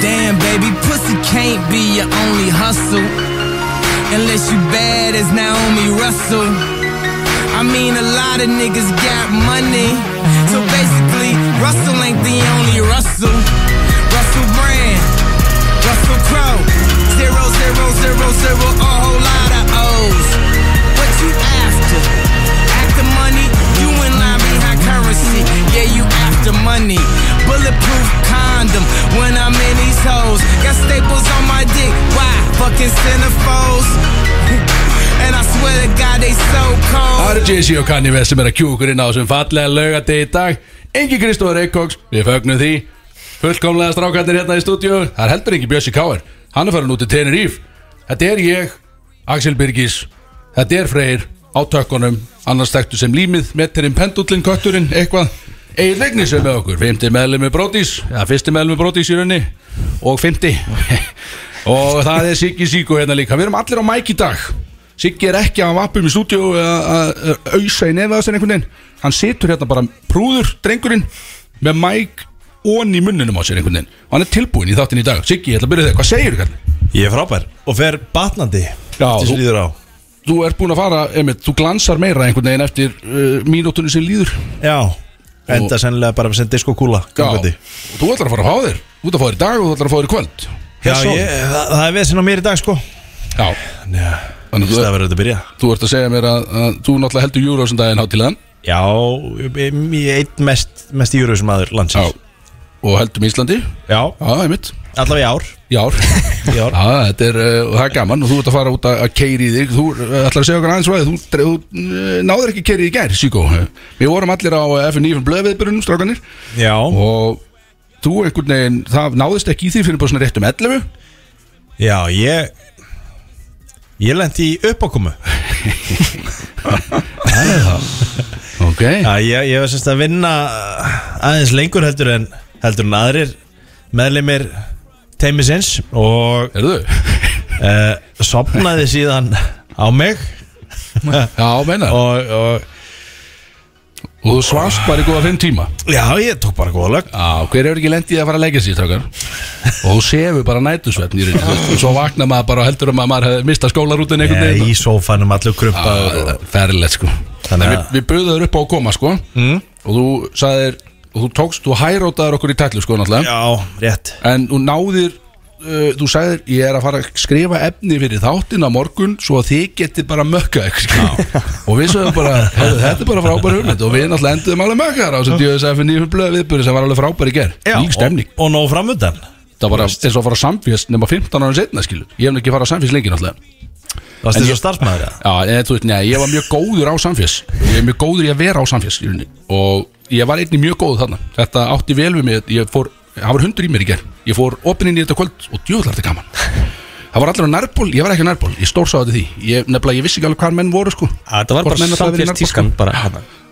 Damn, baby, pussy can't be your only hustle. Unless you bad as Naomi Russell. I mean, a lot of niggas got money. So basically, Russell ain't the only Russell. Russell Brand, Russell Crowe. Zero, zero, zero, zero, a whole lot of O's. What you after? After money. Bulletproof condom when I'm in these hoes. Got staples on my dick. Why? Fucking centerfolds. And I swear to God, they so cold. Það eru Jay-Z og Kanye West sem er að kjú okkur inn á þessum fallega laugardegi í dag Engi Kristóður Eikóks, við fögnum því Fullkomlega strákandir hérna í stúdíu Það er heldur ekki Bjössi Káir Hann er farin út í Tenerife Þetta er ég, Axel Birgis Þetta er Freyr á tökkunum Annars þekktu sem límið, Metterinn Pendullin Kötturinn, eitthvað Egil Legnis er með okkur, 50 meðlum með Brótis Já, fyrsti meðlum með Brótis í raunni Og 50 Og það er Siggi Siggo hérna líka. Við erum allir á mæk í dag. Siggi er ekki að vappum í stúdíu að auðsa í nefða þessar einhvern veginn. Hann situr hérna bara prúður, drengurinn Með mæk ón í munninum á sér einhvern veginn. Og hann er tilbúin í þáttin í dag. Siggi, ég ætla að byrja þig, hvað segir þú kallið? Ég er frábær og fer batnandi Já, Til þú- sem líður á. Þú ert búin að fara, einmitt, þú glansar meira einhvern veginn eftir uh, mínútunni sem líður. Já Enda sennilega bara sem diskokúla Já, og þú ætlar að fara að fá þér. Þú ætlar að fá þér í dag og þú ætlar að fá þér í kvöld. Já, ég, það, það er vesinn á mér í dag sko. Já, Já, þannig að það þú, verður þetta að byrja. þú ert að segja mér að, að þú náttúrulega heldur þessum daginn hátilegan Já, ég ég er einn mest, mest júruðsum aður Já, landsins og heldum Íslandi. Já, Já, einmitt, allavega í ár. Í ár. Í ár. Já, þetta er, uh, það er gaman. Og þú ert að fara út að, að keiri í þig. Þú uh, ætlar að segja okkur aðeins hvað Þú, þú uh, náður ekki keiri í gær, Sýko Við vorum allir á F9 blöðviðbyrjunum, strákanir Já, Og þú einhvern veginn, það náðist ekki í því fyrir bara svona rétt um 11 já, ég Ég lendi í uppákomu. Ok. Já, ég, ég var semst að vinna aðeins lengur heldur en heldur en aðrir meðlimir teimisins og uh, sopnaði síðan á mig. Já, meina. Og, og, og þú svast bara í góða fimm tíma? Já, ég tók bara góða lög Já, hver er ekki lendið að fara að leggja sér, strákar? Og þú sefur bara nætusvefn í reyndi Og svo vaknar maður bara og heldur um að maður hefði mistað skólarútin einhvern veginn. í sófanum allur krumpaður og... Ferlegt sko. Þannig að við, við buðum þér upp á að koma sko. Mm. Og þú sagðir Og þú tókst, þú hærótaður okkur í tætlu sko náttúrulega. Já, rétt. En þú náðir uh, Þú sagðir, ég er að fara að skrifa efni fyrir þáttin á morgun Svo að þið getið bara mökka eitthvað Og við sögum bara, hefðu, þetta er bara frábær hugmynd. Og við náttúrulega enduðum alveg mökkar á Þessu DSF nýjum blöð viðbyrði sem var alveg frábær í ger Lík stemning Og, og nóg framöndan Það var eins og að fara á samfélst nema 15 ára setna skilu Ég hef nú ekki farað á samfélst lengi náttúrulega. Það En er ég- svo starfsmæður ja. Já, en þú veist, neða, ég var mjög góður á samfélst Ég er mjög góður í að vera á rauninni. Og ég var einnig mjög góð þarna. Þetta átti vel við mig. Ég fór, það var hundur í mér í ger Ég fór opinn inn í þetta kvöld og djöðlar þetta gaman. Það var á nærból, ég var ekki á nærból Ég stórsáði því, ég, nefnilega, ég vissi ekki alveg hvað menn voru sko. Það var bara samfélags tískan bara.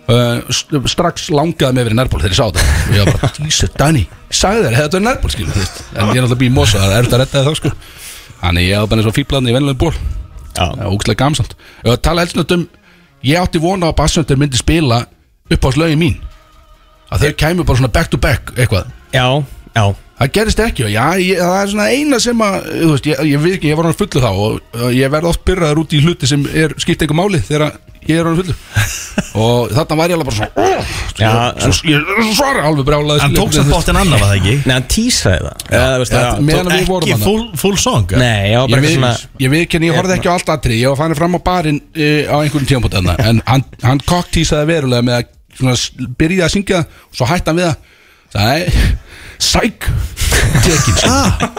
Uh, st- strax langaði mig verið nærból þegar ég sá þetta. Og ég var bara, Jesus, Danny ég sagði þér, þetta er nærból, skilu en ég er náttúrulega býð mosa, það er erfitt að redda það sko. Þannig ég var bara eins og fíblaðin í vennilegum ból það var ógæslega gamsamt tala helst um, ég átti vona á að Bassöndur myndi spila upp á slögi mín að þau kæmu bara svona back to back eitthvað. Já, já. Það gerist ekki og já, ég, það er svona eina sem að, þú veist, ég, ég veit ekki, ég var hann fullu þá og ég verð oft byrjaður út í hluti sem er skipt einhver máli þegar ég er hann fullu og þarna var ég alveg bara svona oh, Já, svo, svo, ég svara alveg brjálaði Hann tók samt bóttinn annað, var það ekki? Nei, hann tísaði það. Eða, þú veist, Ja, það- meðan við vorum Ekki full, full song. Nei, já, Ég bara svona ég við ekki, ég horfði ekki á allt atrið Ég var fannin fram á barinn uh, á einhverjum tímpúti En hann, hann koktísaði verulega með að svona, s- byrja að syngja Og svo hætti hann við að Sæ, sæk Tekin sko.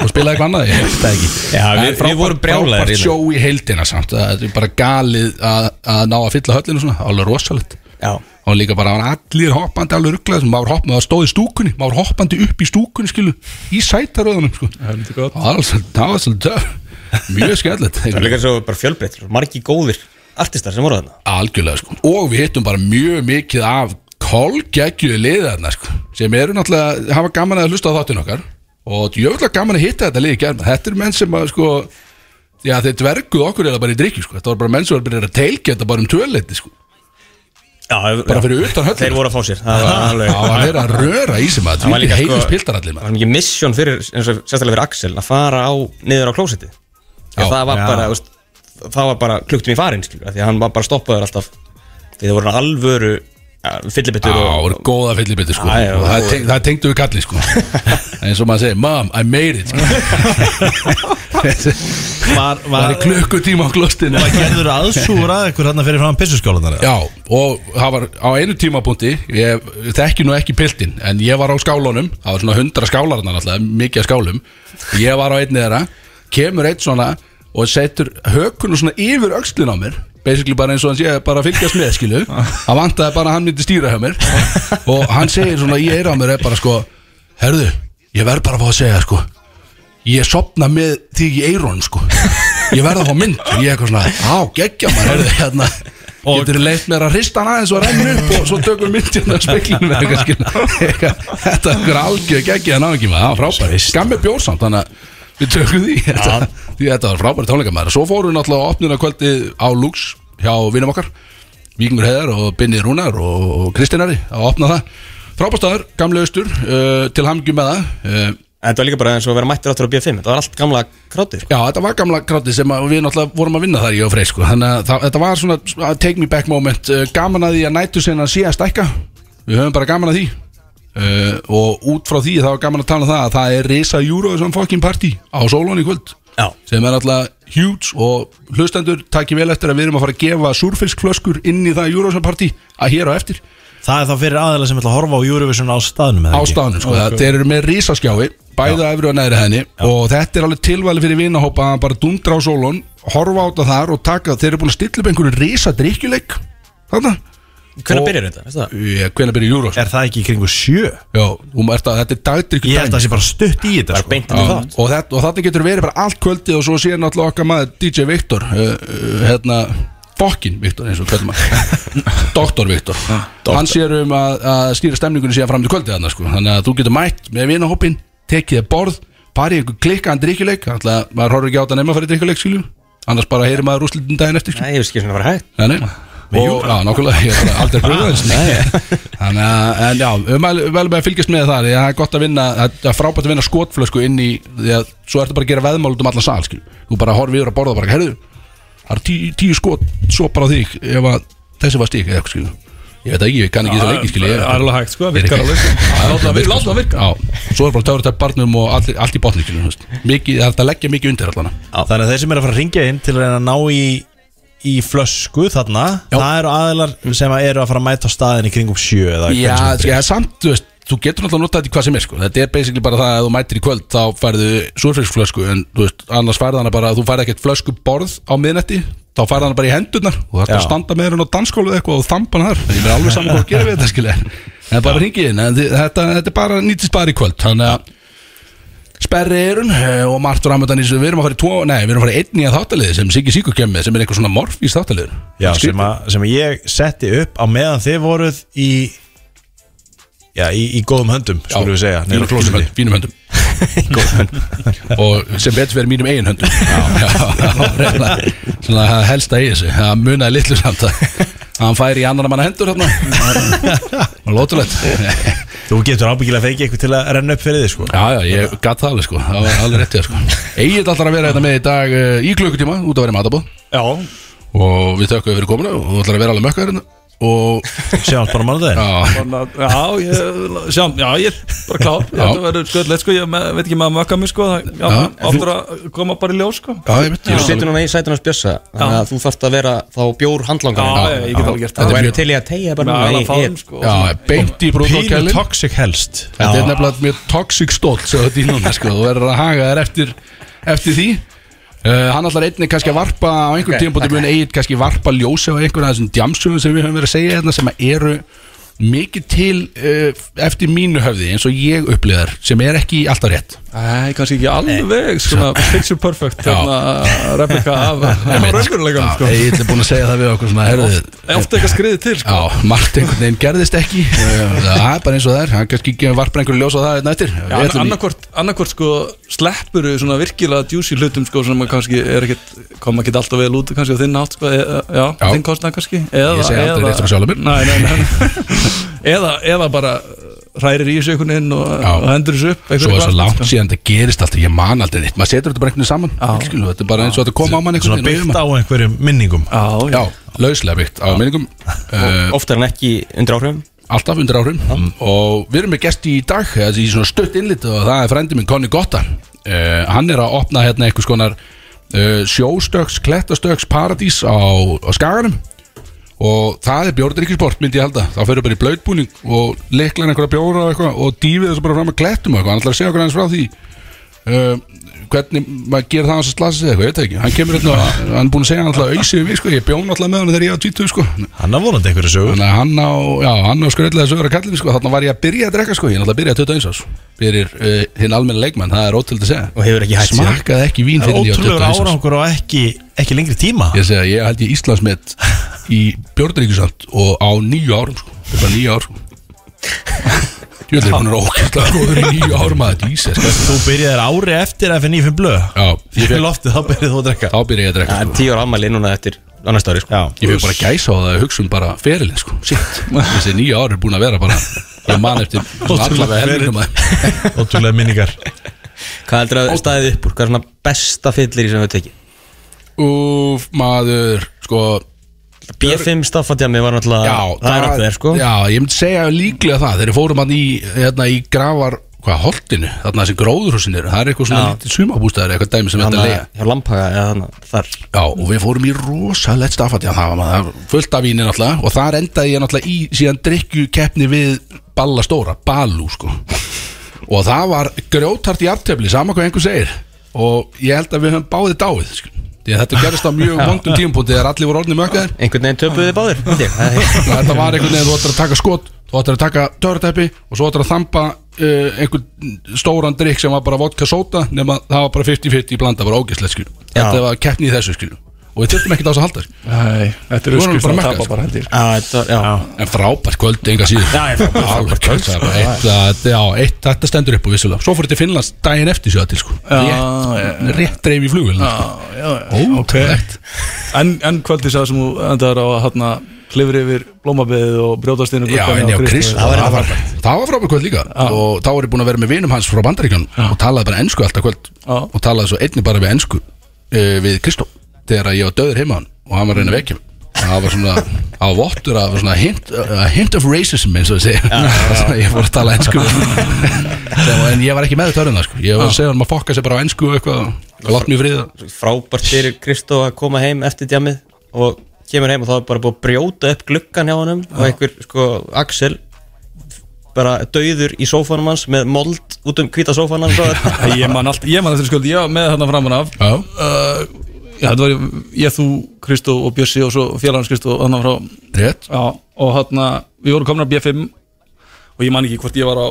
Og spilaði eitthvað annað, ég veit það ekki. Já, Það við- er frábært- við vorum í sjó í heildina samt. Það er bara galið að, að ná að fylla höllinu svona Alveg rosalegt. Já, og líka bara það var allir hoppandi alveg rugglaði sem maður hoppandi, það stóð í stúkunni maður hoppandi upp í stúkunni skilu í sætaröðunum sko. það var það svolítið mjög skemmtilegt. Það er líka svo bara fjölbreytt Margi góðir artistar sem voru þarna? Algjörlega sko. Og við hittum bara mjög mikið af kolgeggjuði liðarna sko sem eru náttúrulega hafa gaman að hlusta á þáttinn okkar. Og djöfulega gaman að hitta þetta liði germa þetta eru menn sem að sko já þeir dverguð okkur eða bara í drikju sko. Þetta var bara menn sem var bara að teilgeta bara um töleiti sko. Já, bara fyrir utan höllina. Þeir voru að fá sér. Það var var verið að röra í sem að Það var líka, sko- heilis piltarallir Það var mikið mission fyrir, eins og sérstaklega fyrir Axel að fara á, niður á klósetti það var já. bara, þú veist, það var bara kluktum í farin, skilur, af því að hann var bara stoppaður alltaf. Því það voru alvöru ja, fyllibittur Já, það og, voru góða fyllibiti sko. Já, já, og það, og- teng, það tengdu við kalli sko. Eins og maður segir, mom, I made it sko. Var, var, er klukkutíma á klostinu var gerður aðsúr að ykkur hann fyrir fram pissuskálanar Já, og það var á einu tímapunkti ég þekki nú ekki piltin en ég var á skálunum, það var svona hundra skálar þarna náttúrulega, mikið skálum. Ég var á einni þeirra, kemur eitt svona og setur hökunum svona yfir öxlin á mér basically bara eins og hann sé bara að fylgjast með skilu hann vantaði bara að hann myndi stýra hjá mér. Og hann segir svona í eira á mér er bara sko, herðu ég verð bara að fá að segja sko. Ég sopna með þig í eirónum sko. Ég verð að fá mynd. Og ég eitthvað svona, á, geggja maður herðu, hérna, getur leitt mér að hrista hann aðeins og renna upp og svo tökum við myndina á speklinu með eitthvað skil Eitthvað, þetta er eitthvað algjör geggja að ná ekki maður, það var frábæri skammi bjórsamt, þannig að við tökum því. Þetta, því þetta var frábæri tónleika maður svo fórum við náttúrulega á opnuna kvöldi á Lux hjá vinum okkar Víkingur Heðar og Binni Rúnar og, Kristinari að opna það. Frábæstaður, gamle austur uh, til hamngjum með það. Uh, en þetta var líka bara eins og að vera mættir áttur á B5 þetta var allt gamla krátið sko. Já, þetta var gamla gráti sem að við náttúrulega vorum að vinna þar ég og Frey sko. þannig að það, þetta var svona take me back moment. Uh, gaman að því að nættu sé að stækka. Við höfum bara gaman að því uh, og út frá því þá er gaman að tala um það að það er Risa Eurovision fucking party á Solon í kvöld Já. sem er alltaf huge og hlustendur takki vel eftir að við erum að fara að gefa surfiskflöskur inn í það Eurovision party að hér á eftir. Það er þá fyrir aðeila sem ætla að horfa á Eurovision á staðnum á staðnum sko, okay. þeir eru með risaskjái bæða efri og neðri henni og þetta er alveg tilvæli fyrir vinahópa að bara dundra á sólun horfa á þetta þar og taka þeir eru búin að stilla upp einhverju risa drikkjuleik þarna hvernig byrjar þetta, veistu það? Ég, hvenær byrja Júros? Er það ekki í kringu sjö? Já, hún ert að, þetta er dagdrykju Ég held að það sé bara stutt í þetta bara sko. beint inn í Já, þátt og, þetta, og þetta getur verið bara allt kvöldið og svo sér náttúrulega okkar maður DJ Viktor uh, uh, hérna Fokkin Viktor eins og kvöldum Doktor Viktor hann sér um að, að stýra stemningunni síðan fram til kvöldið þarna, sko. þannig að þú getur mætt með vinahópin tekið borð, farið í einhver klikkaðan drikkjuleik þannig að maður horfir ekki á þetta nema að fara í drikkjuleik skilju annars bara heyrir maður úrslitin daginn eftir. Nei, ég veist ekki svona að vera hægt Nei, nei Og, já, nákvæmlega, ég har aldrei pröfað þess Þannig að, en já, við mælum vel með að fylgjast með það Það er gott að vinna, það er frábært að vinna skotflösku inn í Því að svo ertu bara að gera veðmál út um allan sal, skil Þú bara horfið yfir að borða og bara, herðu Það er tíu, tíu skot, svo bara á þig Ef að þessi var stík, eða eitthvað, skil Ég veit ekki, ég kann ekki þess að leiki, skil Það er alveg hægt sko, virkar alveg virka, láta það virka. Svo er bara töfur þetta barnum og allt, allt í botni, það er að leggja mikið undir allan. Þannig að þeir sem er að fara að ringja inn til að reyna að ná í í flösku þarna. Já. það eru aðilar sem að eru að fara að mæta á staðin í kringum sjö eða Já, hvernig sem sko, ja, samt, þú veist, þú getur náttúrulega notað þetta í hvað sem er, sko. Þetta er basically bara það að þú mætir í kvöld þá færðu súrfisksflösku en, þú veist, annars færðu hana bara, þú færðu ekkert flösku borð á miðnetti þá færðu hana bara í hendurnar og það er Já. að standa með hérna á dansskólu eða eitthvað og þampa hana þar. Ég er alveg saman hvað að gera við þetta, skilja En bara hringið inn, en þi- þetta, þetta er bara nýtist bara í kvöld Þannig að Sperri erun eh, og í þessu. Við erum að fara í tvo, nei, við erum að fara í einn nýja þáttaliði sem Siggi Siggur kemur með sem er eitthvað svona morfís þáttaliður. Já, sem, að, sem að ég setti upp á meðan þið voruð í Já, í, í góðum höndum, skulum við segja Nýra klósiti Fínum höndum. Og sem betur fyrir mínum eigin höndum. Já, já, reyna, Svona það helsta í þessu. Það munaði litlu samt að að hann færi í annan manna hendur hérna Og lótulegt Já, Þú getur ábyggilega fengið eitthvað til að renna upp fyrir þið, sko. Já, ég gatt það alveg sko. Það var alveg réttið sko. Egið alltaf að vera þetta með í dag uh, í klukkutíma út að vera í matabóð Já, Og við þökkum fyrir komuna og þú ætlar að vera alveg mökkaður hérna Og Sjáum bara mánu já, Þannig að- já, ég, sjá, já, ég er bara klár Já. Þetta verður sköldleitt sko, ég veit ekki maður mökka mig sko það- oftur að koma bara í ljós sko. Já, ég veit Þú ég setur núna í sætunars bjössa Þannig að þú þarft að vera þá bjór handlangar. Já, ég get alveg gert Þú það. Væri til í að tegja bara sko. Já, beint í Pínu brúðkálkælin toxic helst. Þetta er nefnilega mjög toxic núna sko, þú verður að haga þér eftir, eftir því uh, Hann ætlar einnig kannski að varpa á einhverjum okay, tímpúti muni eigin kannski varpa ljósi á einhverjum af þessum djamsögum sem við höfum verið að segja hérna sem að eru mikið til uh, eftir mínu höfði eins og ég upplýðar sem er ekki alltaf rétt. Nei, kannski ekki alveg svona picture perfect replika af raunveruleikanum sko. Ég er búin að segja það við okkur svona herðu, Oft eitthvað skriðið til sko. Já, margt einhvern veginn gerðist ekki. Það er bara eins og það er. Hann kannski ekki varpar einhverju ljós á það einn eftir. Annarkvort sko sleppur svona virkilega djúsi hlutum sko sem kannski er ekkit, koma ekkit alltaf vel út kannski á þinn átt sko, eða, já, Já. þinn kostnað kannski eða, Ég segi aldrei rétt fyrir sjálfum mér. Nei, nei, nei eða, eða bara hrærir í þessu einhvern veginn og, og hendur þessu upp Svo er plast, langt síðan þetta gerist alltaf Ég man aldrei neitt. Maður setur þetta bara einhvern veginn saman. Skilu, Þetta er bara eins og þetta kom á mann einhvern Svona veginn byggt á einhverjum minningum. Já, já, Já, lauslega byggt á minningum. Uh, Oftar en ekki undir áhrifum? Alltaf undir áhrifum. Og við erum með gesti í dag Þessi í svona stutt innlit Og það er frændi minn Conny Gotta uh, Hann er að opna hérna einhvers konar uh, Sjóstöks, klettastöks paradís á, á skaganum Og það er bjórdrykkisport myndi ég halda. Þá fyrir bara í blöytbúning Og leiklan einhverja bjóra og eitthvað Og dýfið þessu bara fram að klettum og eitthvað. Hann ætlar að segja okkur aðeins frá því Hvernig maður gerir það hans að slasa sig eitthvað, ég veit ekki. Hann kemur hérna, hann er búin að segja alltaf auðsig við sko. Ég bjón alltaf með hann þegar ég var 20 sko. Hann er vonandi einhverju sögur Þannig að hann á, já, hann á skröldlega þessu öra kallin sko, þannig var ég að byrja að drekka sko, ég er náttúrulega að byrja að 21 ás Byrjir uh, hinn almenna leikmann, það er ótrúld að segja. Og hefur ekki hætt síðan. Smakkaði ekki vín fyrir ég á ótrúlegur 21 ás árangur og ekki, ekki lengri tíma. Ég segja, ég held ég Íslandsmet í björnríkjusamt og á nýju árum sko, þetta bara nýju ár sko Veit, hún er ókvæmstlega góður í nýju árum að Jesus, sko. Þú byrjaðir ári eftir að í fimm blöð Já, ég Fyrir loftið þá byrjaði þú að drekka þá byrja ég að drekka Það er sko. tíu ára ammæli núna eftir annars ári sko. Ég fekk bara gæsa á það að hugsa um bara ferilinn sko, Þessi nýju ár er búin að vera bara, ég man eftir að ótrúlega minningar Hvað heldur að staðið upp úr? Hvað er svona besta fyllir í sem við tekið? Úf, maður, sko B5 staffadjami var náttúrulega Já, Það er alltaf þér sko. Já, ég myndi segja líklega það. Þegar fórum hann í, hérna, í grafar Hvað, holtinu, þarna þessi gróðurhúsin eru. Það er eitthvað svona Já. lítið sumabústæður Eitthvað dæmi sem þetta Þannig lega. að hjá Lampaga eða þannig þar. Já, og við fórum í rosalegt staffat Já, það var maður fullt af víni náttúrulega. Og þar endaði ég náttúrulega í síðan drikju keppni við Balla Stóra, Balú sko. Og það var grjótart í aftefli Sama hvað einhver segir. Og ég held að við höfum báðið dáið sko. Því að þetta gerist á mjög vondum tímpúndi Þegar allir voru orðni mökkaðir. Einhvern veginn ég. Það Þannig að Þetta var einhvern veginn, þú ættir að taka skot Þú ættir að taka törutæpi Og svo ættir að þampa uh, einhvern stóran drikk Sem var bara vodka sóta Nefn að það var bara 50-50 í blanda Bara ógislegt skil Þetta var keppni í þessu skil Og við þurftum ekki á þess að halda Nei, þetta er uskust að tapa sko. bara held ég. Já, þetta var- já. En frábært kvöld, enga síður. Já, ég frábært, Alveg kvöld það er bara eitt, að- Já, eitt, þetta stendur upp og vissulega. Svo fór þetta til Finnlands daginn eftir sjöða til sko. Rétt, rétt dreif í Ótrúlegt. En, en kvöldið sá sem þú endar á að hérna klifri yfir blómabeðið og brjótast inn Já, en já, Krist, Það það var það var frábært kvöld líka. Og þá var ég búin að vera með vinum hans frá bandaríkjunum Og talaði bara ensku alltaf kvöld. Og talaði svo einnig bara við ensku uh, Við Kristó Þegar ég var döður heima á hann Og hann var að reyna að vekja mig. Það var svona á vottur af svona hint, a hint of racism eins og segja. Ég fór að tala ensku. Sem- En ég var ekki með þetta örðina sko. Ég var að segja hann að fokka sér bara á ensku og eitthvað og Látt mér friða Frábært fyrir Kristó að koma heim eftir djamið Og kemur heim og þá er bara búið að brjóta upp gluggan hjá honum Og einhver, sko, Axel Bara dauður í sófanum hans Með mold út um hvíta sófanum hans og það. Ég man allt, ég man eftir sköldi, ég var með þarna framan af. Já, uh, Já, þetta var ég, þú, Kristó og Bjössi og svo félagans Kristó þannig frá rétt Já, og hérna, við vorum komin á B5 og ég man ekki hvort ég var á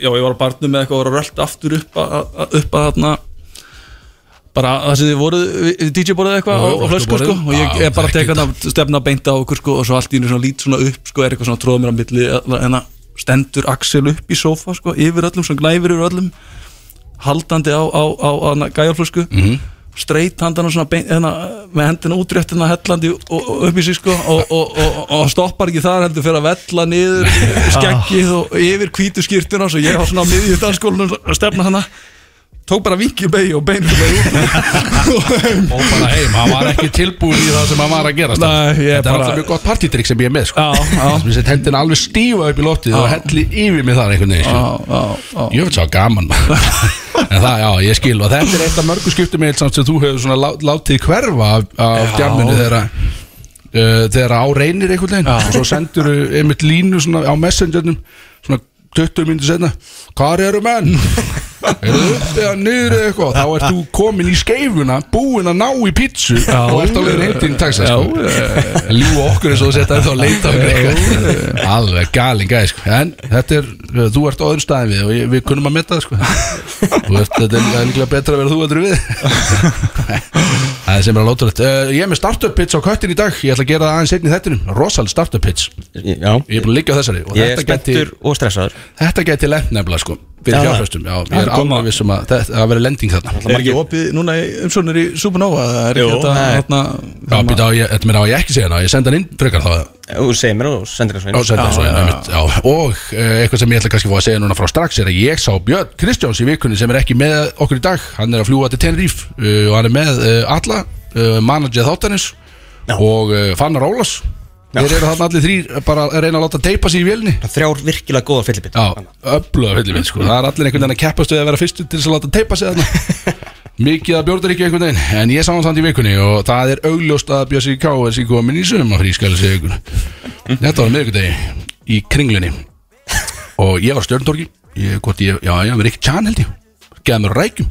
já, ég var á barnum með eitthvað og var að rölda aftur upp að, að- að hérna bara það sem þið voruð DJ-borðið eitthvað og, og flösku sko og ég er bara að teka hérna stefna beint á okkur sko og svo allt í einu svona lít svona upp sko er eitthvað svona tróð mér á milli hérna stendur Axel upp í sófa sko yfir öllum, svona gnæfir yfir öllum haldandi á, á, á, á gæjarflösku mm -hmm. Streit handana svona beint, hérna, með hendina útrétt hérna hellandi og, og upp í sig sko og, og, og, og stoppar ekki þar heldur fyrir að vella niður skeggið og yfir hvítu skýrtuna svo ég var svona á miðjum danskólinu að stefna hana tók bara vinkilbegi og út. Og bara heim, hann var ekki tilbúin í það sem hann var að gera Nei, ég Þetta er bara- alltaf mjög gott partydrykk sem ég er með sko. Sem ég set hendina alveg stífa upp í loftið og helli yfir mig þar einhvern veginn sko. Ég veit svo gaman. En það, já, ég skil. Og þetta er eitt af mörgu skiptum með sem þú hefur svona lá- látið hverfa af, af djamminu þegar að uh, þegar á reynir einhvern veginn. Og svo sendur einmitt línu á messengernum svona 20 minnir setna Hvar eru menn? er það upp eða niður eða eitthvað. Þá ert þú komin í skeifuna búin að ná í pítsu og ert á leiðin heim til taxa sko. lífa okkur eins og þú setja þetta að leita okkur eitthvað. Alveg galin gæði sko. en þetta er, þú ert á öðrum staðin við og ég, við kunnum að metta það sko. Þú ert, þetta er líklega betra að vera þú en við. Það er sem er að láta uh, ég er með startup pitch á köttin í dag. Ég ætla að gera það aðeins einn í þettinum rosalega startup pitch. Já, ég er búin að liggja á þessari og ég er þetta spenntur og stressaður. Þetta geti lent nefnilega sko fyrir Já, fjárfæstum, já, ég er það koma. alveg vissum að þetta að vera lending þarna. Er ekki opið núna í umsóknir í Supernova? Það er ekki þetta hérna, Já, býta á, ég, þetta meina á ég ekki segja hana, ég senda hann inn frekar þá. Þú segir mér og sendir það Já, svo senda hann svo inn, einmitt, já. Og uh, eitthvað sem ég ætla kannski að fá að segja núna frá strax er að ég sá Björn Kristjáns í vikunni sem er ekki með okkur í dag. Hann er að fljúa til Tenerife uh, og hann er með uh, alla, uh, manager þáttanins og uh, Fannar Ólas Þeir eru þarna allir þrýr bara að reyna að láta teipa sig í vélni. Þrjár virkilega góða fyllibit. Já, öfluga fyllibit sko. Það er allir einhvern veginn að keppast við að vera fyrstu til þess að láta teipa þarna. Mikið að bjórnar ekki einhvern veginn. En ég sá hann samt í vikunni og það er augljóst að Bjössi K. er sér komin í ykkur Þetta var miðvikudegi í kringlunni. Og ég var á stjörntorki ég, ég, Já, ég var ekki tjan held ég. Geða mér rækjum.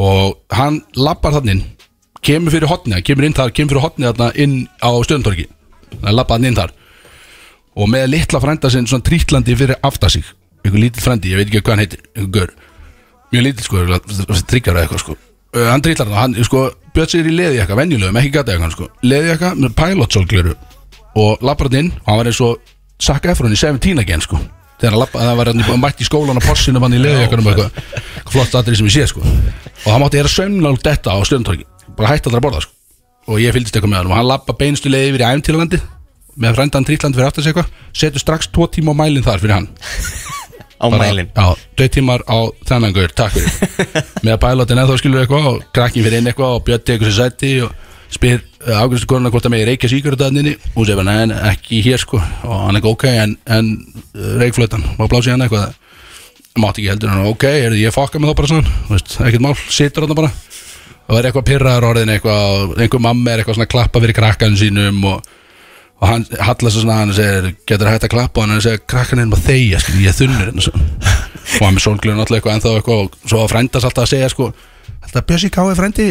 Og hann lappar þannig Kemur fyrir hotni, kemur inn þar Kemur Hann lappa hann inn þar. Og með litla frænda sinn svona trítlandi fyrir aftar sig. Einhver lítill frændi, ég veit ekki hvað hann heitir einhver gör, mjög lítill sko tryggjar eða eitthvað sko. Hann trítlar hann, hann sko, bjöð sér í leðjaka venjulegum, ekki gata eitthvað sko, leðjaka með pilotsólgleru og lappar hann inn og hann var eins og Zac Efron í 17 again sko. Þegar hann lappa, það var hann í- mætt í skólan á porsinum hann í leðjakanum og eitthvað. Flott aðrið sem ég sé sko. Og hann mátti gera sömnál detta á stjörntorki bara hætti aldrei að borða sko og ég fylgdist eitthvað með hann og hann lappa beinstu leið yfir í æmtílalandi með frændan trítland fyrir aftur eitthvað. Setur strax tvo tíma á mælinn þar fyrir hann. Á mælin Já, tvei tímar á þennan gaur, takk fyrir. Með að pilotin eða þá skilur eitthvað og krakkin fyrir inn eitthvað og Björn tekur sér sæti og spyr ágæstu konuna hvort að megi reykja síkjörutaðninni og segir bara, nein, ekki hér sko. Og hann er ok, en, en uh, reykflötan má blási hann eitthvað? Mátti ekki heldur hann, ok, er ég fokka með þá bara svona, ekkert mál, situr hann bara og er eitthvað pyrraður orðin eitthvað og einhver mamma er eitthvað svona að klappa fyrir krakkan sínum og, og hann hallar svo svona hann og segir, getur hægt að klappa? Og hann segir, krakkan er maður þegja, skil, ég er þunnur hérna, svo. og hann með sólglun alltaf eitthvað ennþá eitthvað og svo að frændas alltaf að segja sko, alltaf Bjössi Ká er frændi.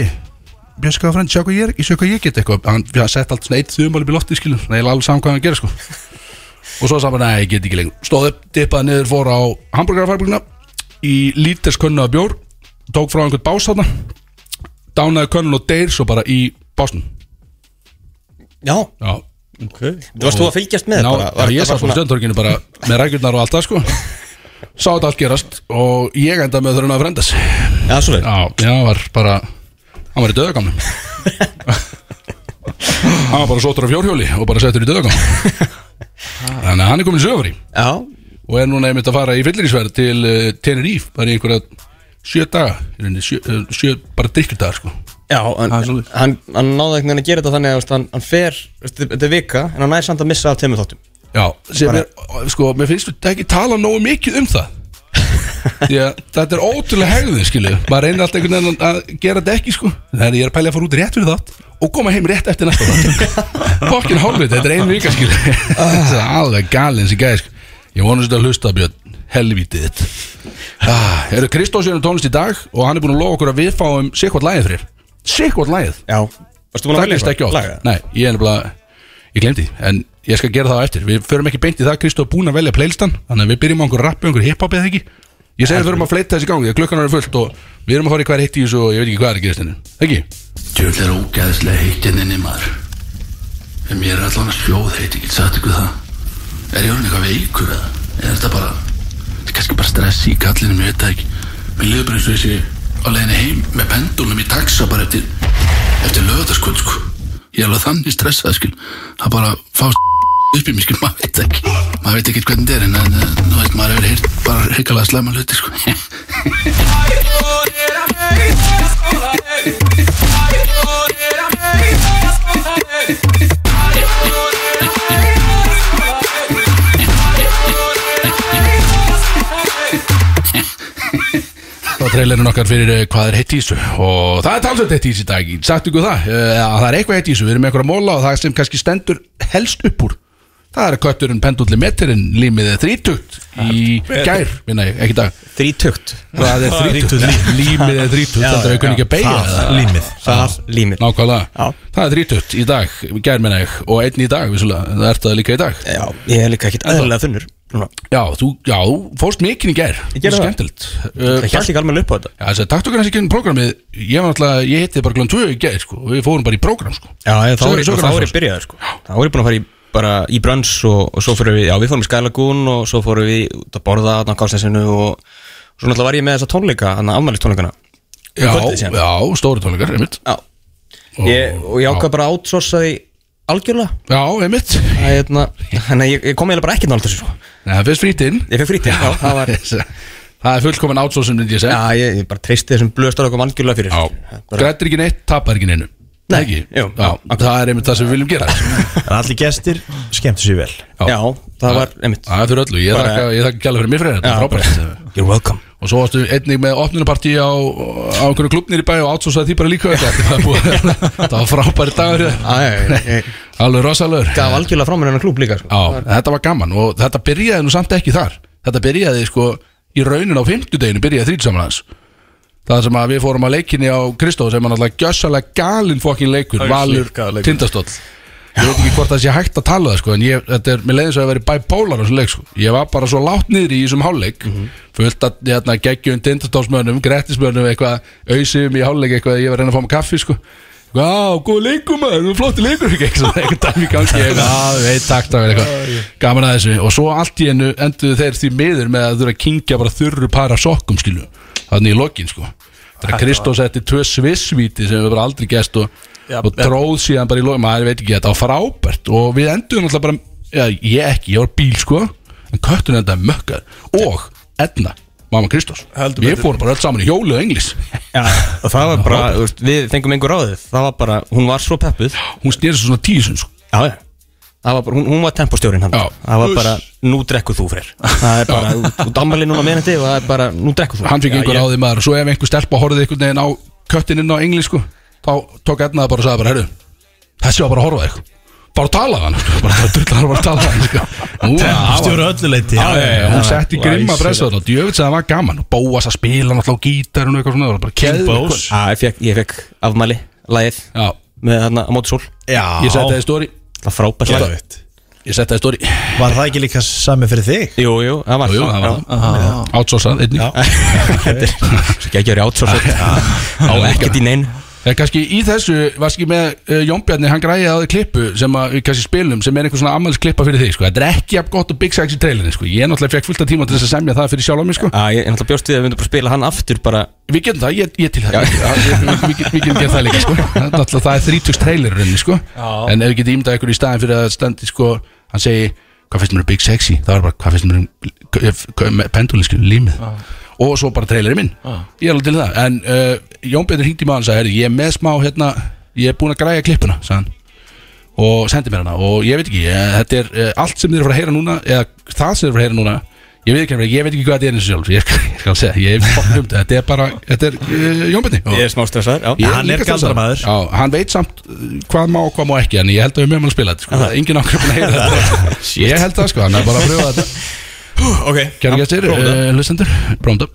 Bjössi Ká er frændi, sjá hvað ég, er- ég get eitthvað. Hann, sett alltaf svona eitt þumál upp í lofti skilur, það er alveg saman hvað hann gerir sko. Og svo saman, nei, ég get ekki lengur. Stóð upp, dippaði niður, fór á hambúrgarfærbúruna í líters könnu af bjór tók frá einhvern bás þarna dánaði könnun og deyr svo bara í básnum Já, já, þú varst þú að fylgjast með Ná, bara, já, ég satt á stjörntorkinu bara með rækjurnar og allt það sko. Sá þetta allt gerast og ég enda með þurfum að frendas Já, svo vel. Já, já, var bara hann var í döðagamnum hann var bara sóttur á fjórhjóli og bara settur í döðagamnum þannig að hann er komin í sögufari. Já, og er núna einmitt að fara í fyllirísverð til uh, Tenerife, bara í einhverja sjö daga, rauninni, sjö, uh, sjö bara drikkjudagar sko. Já en, Það svoleiðis. hann, hann náði einhvern veginn að gera þetta þannig að hann, hann fer, þetta er vika en hann næði samt að missa af tveimur þáttum. Já, sem er, sko, mér finnst þetta ekki tala nógu mikið um það. Að þetta er ótrúlega hegðun, skilu Maður reynir alltaf einhvern veginn að gera þetta ekki, sko. Þegar ég er að pæla að fara út rétt fyrir þátt Og koma heim rétt eftir næsta þátt. Fokkin hálfveit, þetta er ein vika, skilu Þetta er alveg galinn sem gæði, sko. Ég vonast að hlusta, Björn, helvítið þitt. Ah, Eru Kristós er tónlist í dag Og hann er búin að lofa okkur að við fáum Sikkvort lagið fyrir? Sikkvort lagið? Já, varstu búin að Það velja glist ekki eitthvað? oft. Laga? Nei, ég er nefnilega Ég glemdi, en ég skal gera það á eftir. Við förum ekki beint í það, Kristó er búin að velja playlistan Þannig að við byrjum á einhver rappi, einhver hiphop eða ekki? Ég segi við förum að fleita þessi í gangi, því að klukkan er fullt Og við erum að fara í hver heitt í þessu og ég veit ekki hvað er að gerast henni Ekki? Tjöld er ógæðslega heitt inn inni maður. En mér er allan að sjóð heitt, ég get sagt ykkur það? Er ég orðin eitthvað veikur eða? Er þetta bara, þetta er kannski bara stress í kallinum, ég veit það ekki. Mér liður bara eins og þessi á leiðinni heim með pendulum í taxa bara eftir, eftir lögðarskvöld sko. Ég er alveg þannig stressað skil, það bara fást upp í mig skil, maður veit ekki. Maður veit ekki hvernig þetta er en, en, þú veit, maður hefur heyrt bara hrikalega slæma hluti sko Og trailerin okkar fyrir eh, hvað er heitt í þessu? Og það er talsveit heitt í þessu í dag Sagt ykkur það, eh, að það er eitthvað heitt í þessu. Við erum með einhverja móla og það sem kannski stendur helst upp úr. Það er kötturinn pendulli meterinn límið er þrítugt í gær, minna ég, ekki dag. Þrítugt. Það er þrítugt, límið. Er þrítugt Þetta er auðvitað ekki að beigja Það, límið. Það límir Nákvæmlega, Já. það er þrítugt í dag, gær minna ég Og einn í dag, vissulega, það ert það líka í dag. Já, ég er líka ekkit aðlega þunnur. Já, þú, já, fórst mikinn í gær. Ég gerði það. Skemmtilegt. Uh, Það hjálp ekki alveg upp á þetta. Já, þess að taktu kannski ekki prógramið. Ég var náttúrulega, ég hitti bara glöðum tvö í gær sko, Við fórum bara í prógram sko. Já, þá er ég byrjaður sko. Þá er ég búin að fara í bara í brönns og, og svo fórum við, já við fórum í Sky Lagoon og svo fórum við út að borða þarna á Kásnesinu og svo náttúrulega var ég með þessa tónleika, þarna afmælist tónleikana já, kvöldið síðan. já, stóri tónleikar, Það fyrst frítinn Ég fekk frítið, já, það var Það er fullkomin átsóðsum, myndi ég segja. Já, ég, ég bara treysti þessum blöðstarökum algjörlega fyrir. Já, bara, grættir ekki neitt, tapar ekki neinu. Nei, Ekki? jú, Já, það er einmitt það sem við viljum gera. En allir gestir skemmtu sér vel. Já, það var, einmitt Það er fyrir öllu, ég Bara- þakka, ég þakka gæla fyrir mér fyrir þetta, Já, frábært. You're welcome Og svo varstu einnig með opnunapartí á, á einhverju klubnir í bæ og átsóðsaði því bara líka þetta Það var var frábæri dagur Alveg rosalur gaf algjörlega frá mér hennar klúb líka sko. Já, þetta var gaman og þetta byrjaði nú samt ekki þar. Þetta byrjaði sko í raunin á fimmtudeginu byrjaði þrýtsamlands Það sem að við fórum að leikinni á Kristóð sem er náttúrulega gjössalega galinn fokkin leikur Valur. Tindastóll Ég veit ekki hvort það sé hægt að tala það sko En ég, þetta er, mér leiðin svo að vera bæpólar á þessum leik sko. Ég var bara svo látt niður í þessum hálfleik Fullt að hérna, geggjum Tindastólsmönnum, Grettismönnum eitthvað Auðsum í hálfleik eitthvað Ég var að reyna að fá mig kaffi sko. Já, góð leikur maður, þú er flotti leikur ekki eitthvað, eitthvað dæmi gangi eitthvað, veit, takk, takk, eitthvað. Gaman að þessu, og svo allt í ennu enduðu þeir því miður með að þurfa að kingja bara þurru par af sokkum, skilu þannig í lokin, sko Kristó setti tvö svissvíti sem við bara aldrei gæst og, Já, og tróð síðan bara í lokin, maður veit ekki, þetta var frábært. Og við enduðum alltaf bara, já, ég ekki ég var bíl, sko, en köttun endaði mökkað og Edna mamma Kristós, betur. fórum bara öll saman í hjólu og englis Já, og það var bara, veist, við fengum einhver ráðið. Það var bara, hún var svo peppuð. Hún snýri svo svona tíu sinns, sko. Já, já. Það var bara, hún, hún var tempostjórinn hann. Já. Það var bara, nú drekkuð þú freyr Það er bara, þú- þú dammali núna meðnandi og það er bara, nú drekkuð þú. Hann fikk einhver ég- á því maður. Og svo ef einhver stelpa horfði einhvern veginn á köttin inn á engli sko, þá tók Edna það bara og sagði bara, herru, þessi var bara að horfa á þig. Bara tala hann, sko, bara það drullar bara að tala hann sko. Nú, það var- Stjóra öllu leiti Já, já, já, hún setti grimma pressa og djöfitt sem það var gaman og bóas að spila á eitthvað bara King keðveikur. Bose. Já, ég fekk, afmæli, lagið Já, Með þarna á móti sól. Já, ég setti það í stóri Það var frábært. Ég setti það í stóri, Var það ekki líka sami fyrir þig? Jú, jú, það var átsósað, einnig. Þetta er ekki að gera átsóð Á ekkert í neinn Það er kannski í þessu, varst ekki með uh, Jónbjarni, hann græði á því klippu sem að við kannski spilum, sem er einhver svona ammælis klippa fyrir þig, sko. Þetta er ekki jafn gott og Big Sexy trailerin, sko. Ég náttúrulega fekk fullt af tíma til þess að semja það fyrir sjálf á mig, sko. Já, ég er náttúrulega bjóst við að við myndum bara spila hann aftur bara Við getum það, ég, ég til það. Já, við, getum gert það líka, sko. Það er náttúrulega, það er 30 trailerin, sko. En ef við getum ímdað ykkur í staðin fyrir að standi, sko, hann segi, hvað finnst mér um Big Sexy? Það var bara, hvað finnst mér um pendulin, sko, límið. Og svo bara trailerinn minn. Ég er alveg til það. En uh, Jón Bjarni hringdi í maður og sagði, "Heyrðu, ég er með smá, hérna, ég er búin að græja klippuna, sagði hann. Og sendi mér hana. Og ég veit ekki, ég, þetta er uh, allt sem þið eru að fara að heyra núna eða það sem þið eru að fara að heyra núna ég veit ekki, ég veit ekki hvað þetta er eins og sjálf ég, skal- ég skal segja, ég er fokk um þetta þetta er bara, þetta er uh, Jónbjörni Ég er smá stressaður, já. Ég Hann er stressaður. galdramaður. Já, hann veit samt hvað má og hvað má ekki en ég held að við mögum að spila þetta sko. engin ákveð búin að heyra þetta. Ég held það sko, hann er bara að pröfa þetta Ok. Kæra gestir, uh, hlustendur, prófum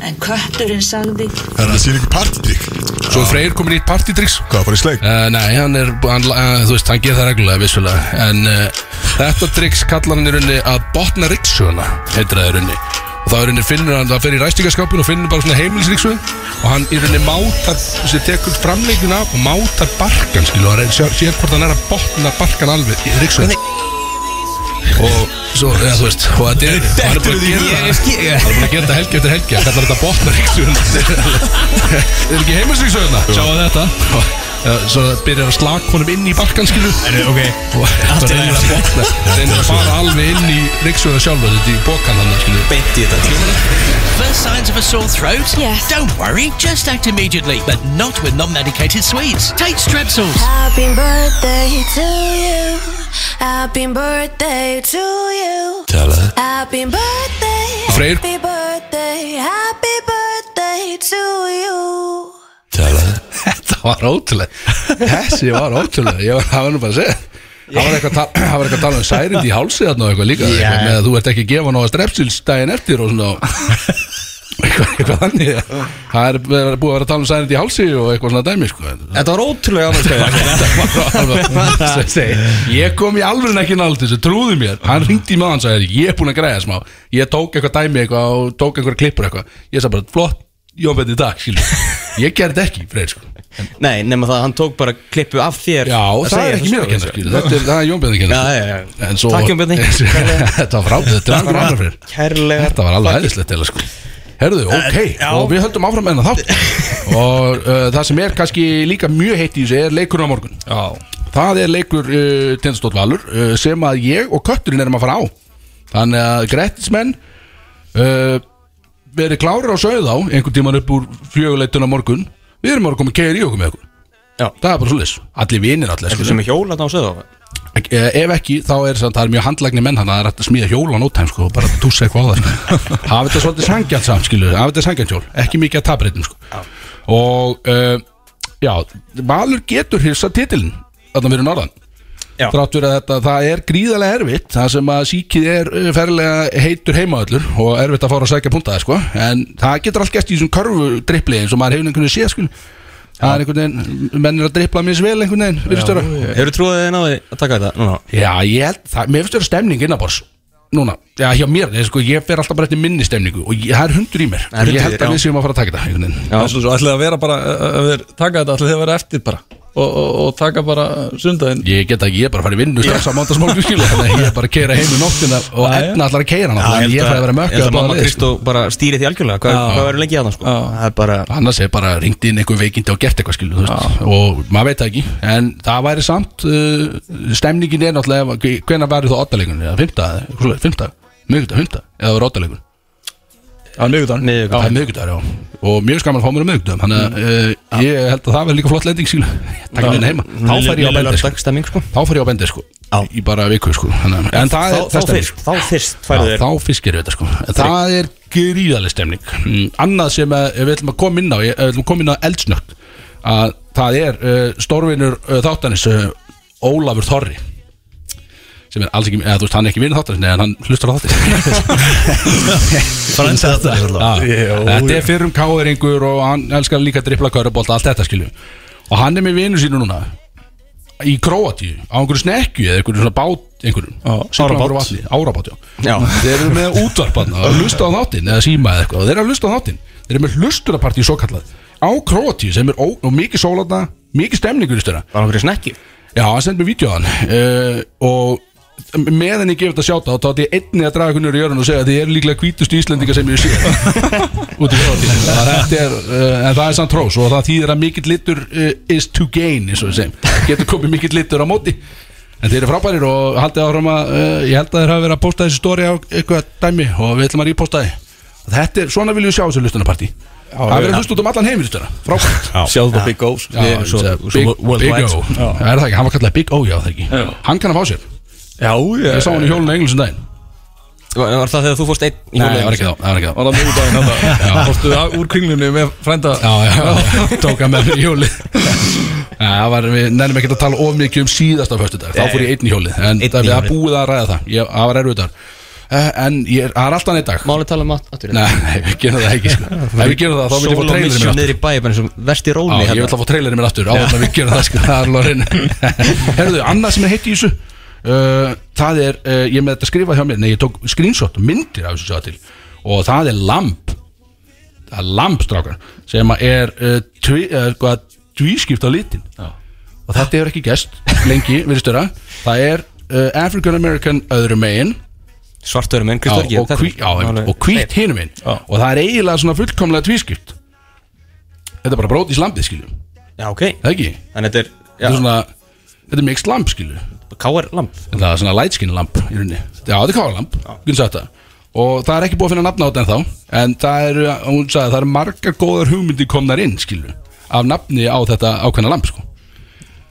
En kötturinn sagði Er það sín ykkur partydrykk? Svo Freyr komin í partydricks Hvað, bara í sleik? Uh, nei, hann er, hann, uh, þú veist, hann ger það reglulega vissulega. En uh, þetta tricks kallar hann í rauninni að botna rikssuguna Heitir það í rauninni. Og það er rauninni finnur hann, það fer í ræstingaskapin og finnur bara svona heimilsrikssug Og hann í rauninni mátar, þessi tekur framleikin af og mátar barkan, skilu Og hann sér, sér hvort hann er að botna barkan alveg í rikksugun Og svo, eða þú veist, og þetta er, hann er búin að gera það. Er búin að gera þetta helgi eftir helgi. Hann kallar þetta botna rikksugun Er ekki heimilsrikssuguna? Sjáu þetta Svo byrjar að slaka honum inn í barkan skilu Ok og það reynir að botna reynir að fara alveg inn í riksuða sjálfur þetta í bókan hann skilu Beint í þetta First signs of a sore throat? Yes. Don't worry, just act immediately, but not with non-medicated sweets. Take Strepsils. Happy birthday to you. Happy birthday to you. Tala Happy birthday. Freyr. Happy birthday. Happy birthday to you. Var ótrúlega Þessi var ótrúlega Ég var, það var nú bara að segja Það var eitthvað að tala- það var eitthvað að tala um særind í hálsi þarna og eitthvað líka Já. eitthvað með að þú ert ekki að gefa náða strepsils daginn eftir og svona eitthvað, eitthvað þannig Það er búið að vera að tala um særind í hálsi og eitthvað svona dæmi sko. Þetta var ótrúlega annars Sem segi, Ég kom í alveg ekki nált þessu, trúðu mér Hann ringdi í maður og sagði, ég er búin að græða smá Ég tók eitthvað dæmi eitthvað og tók eitthvað klippur eitthvað Ég sagði bara, flott, jónbætti í dag skilur. Ég gerði þetta ekki, freyr sko. Nei, nema það að hann tók bara klippu af þér Já, að það er ekki mér að kenna. Þetta er, er jónbætti að kenna Takk, Jón Bjarni. Þetta var frábæð, þetta annar annar fyrir Kærlega. Þetta var alveg eða sko. Herðu, ok, og við höldum áfram enna þátt. Og uh, það sem er kannski líka mjög heitt í þessu er leikurinn á morgun. Já, Það er leikur uh, Tindastótt Valur uh, sem að ég og kötturinn erum að fara á. Þannig að grættismenn uh, verið klárir á sögð á einhvern tíman upp úr fjöguleitun á morgun Við erum að koma að keira í okkur með okkur Já. Það er bara svolítið, allir vinir allir Eitthvað sem er hjóla á söðu á Eh, Ef ekki, þá er samt, það er mjög handlægni menn þannig að það er hægt að smíða hjól á nótæm sko, og bara tússa eitthvað á það sko. hafa þetta svolítið sangjant samt skilu, hafa þetta sangjant hjól ekki mikið að tapreitum sko. og uh, já, Valur getur hirsa titilin þarna fyrir norðan Já. þrátt fyrir að þetta, það er gríðarlega erfitt. Það sem að síkið er uh, ferlega heitur heimaöllur og erfitt að fara að sækja puntaði sko. en það getur allt gæst í þessum körfu drippli eins og maður hefur einhvern veginn séð skil það er einhvern veginn, menn er að drippla mér vel einhvern veginn, virðistöra Hefur trúið þið náði að taka þetta? Núna? Já, ég held, það, mér finnst þetta stemning innabors Núna, já, hjá mér, ég, sko, ég fer alltaf bara eftir minni stemningu Og ég, það er hundur í mér. Og ég held þér, að við séum að fara að taka þetta. Já, ætlaði að vera bara að við taka þetta ætlaði að vera eftir bara og, og, og taka bara sundaginn Ég get ekki, ég er bara að fara í vinnu strax á mándagsmorgun skilu Þannig að ég er bara að keira heim í nóttina Og enna allar að keira hana Þannig að ég fæði að vera mökkuð Ég held að að mamma leið sko. Kristó bara stýri því algjörlega Hvað, hvað verður lengi að sko? Er bara Annars er bara ringt inn einhver veikindi og gert eitthvað. Og maður veit ekki En það væri samt uh, Stemningin er náttúrulega Hvenær væri þú oddalegun? Fymta, fymta, miðvikudag, fymta Eða var oddalegun á miðgudagen Miðvikudagur. Miðvikudagur, já. Og mjög skaman að fá mér á miðvikudagum Þannig að uh, ég held að það verði líka flott lending sílu Takk minni heima. Þá fer ég á bendi sko. Sko. Þá fer ég á bendi sko. Í bara viku sko. Þannig, En það Þá, er þá fyrst Þá fyrst færðu þér. þá fiskir við þetta sko. Það er gríðaleg stemning mm, Annað sem að, við ætlum að koma inn á ég- Við ætlum að koma inn á eldsnögt Að það er uh, stórvinur þáttanis Ólafur Þorri sem er alls ekki, eða þú veist, hann er ekki vinur þáttanis Nei, en hann hlustar á þáttir Frænda þetta Þetta er fyrrum káðeringur og hann elskar líka drippla körubólta, allt þetta skilju. Og hann er með vinur sínu núna í Króatíu, á einhverju snekju eða einhverju svona bát, einhverju á einhverju vatni, árabát, já. Já. þeir eru með útvarpan að hlusta á þáttinn eða síma eða eitthvað, þeir eru að hlusta á þáttinn. Þeir eru með hlustunarpartí svo kallað á Króatíu sem er ó, og mikið sólarna mikið stemningur í störa hann fyrir snekki? Já, hann sendi mér vídeoðan uh, og meðan ég gefið þetta sjáta þá tátti ég einni að draga kunnur í jörun og segja að þið eru líklega hvítustu Íslendinga sem ég sé út í fjóðatíð er, uh, en það er samt trós og það þýðir að mikill litur uh, is to gain eins og við segjum. Getur komið mikill litur á móti. En þeir eru frábærir og haldið áfram að uh, ég held að þeir hafa verið að posta þessi stóri á eitthvað dæmi og við ætlum að ríposta þið þetta er, svona viljum við sjá þessu lustunarpartí það er verið hlust út um allan heimilustuna frábært. Sjáðu það Big svo- Big. O. Það er það ekki, hann var kallað Big O, já það ekki. Hann kann að fá sér, Já, ég ég sá hann í hjólinu englum daginn. Var var það þegar þú fórst einn í Nei, það var ekki þá, það var ekki þá. Var það miðgudaginn þetta Fórstu að- úr kringlunni með frænda? Já, já, já, tók hann með mér í hjóli Já, það var, við nefnum ekki að tala of mikið um síðasta föstudag. Þá fór ég einn í hjólið En það er búið að ræða það. Ég, það var erfið þar En ég, er- það er alltaf neitt dag. Máli tala um aftur Nei, nei, við gerum það ekki sko. Ef við gerum það, þá vil ég fá Solo trailerinn minn aftur og að að sko, er er uh, Það er, uh, ég er með þetta skrifað hjá mér. Nei, ég tók screenshot, myndir af þessu sjá til. Og það er lamp Það er lamp, strákar Sem að er uh, uh, hvað, tvískipt á litin. Já. Og þetta hefur ekki gest lengi, við störa Það er African American öðru megin. Svartörum en Já, Kristór ekki? og, einmitt, og hvít hinum minn Og það er eiginlega svona fullkomlega tvískipt. Þetta er bara brót í slampið, skiljum Já, ok. Það ekki? Þannig þetta er Þetta er svona Þetta er mixed lamp skilu K.R. lamp. Þetta er svona light skin lamp í rauninni. Já þetta er káarlamp Hún sagði þetta Og það er ekki búið að finna nafn á þetta ennþá En það eru Hún sagði það eru margar góðar hugmyndi komnar inn skilu Af nafni á þetta ákveðna lamp sko.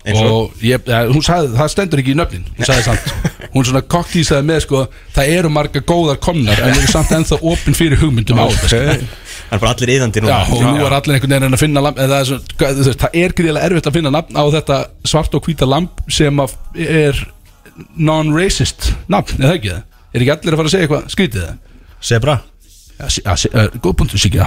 Eins og? Og ég, ja, hún sagði Það stendur ekki í nöfnin Hún sagði samt. Hún svona koktísaði með sko Það eru margar góðar komnar En erum samt ennþá opinn fyrir hugmyndum á þetta sko. Það er bara allir yðandi núna. Já, og nú er allir einhvern veginn að finna lamp eða það, er svo, það er gríðilega erfitt að finna nafn á þetta svart og hvíta lamp sem er non-racist nafn, eða ekki? Það? Er ekki allir að fara að segja eitthvað skrítið? Það? Sebra uh, góð punktur Siggi.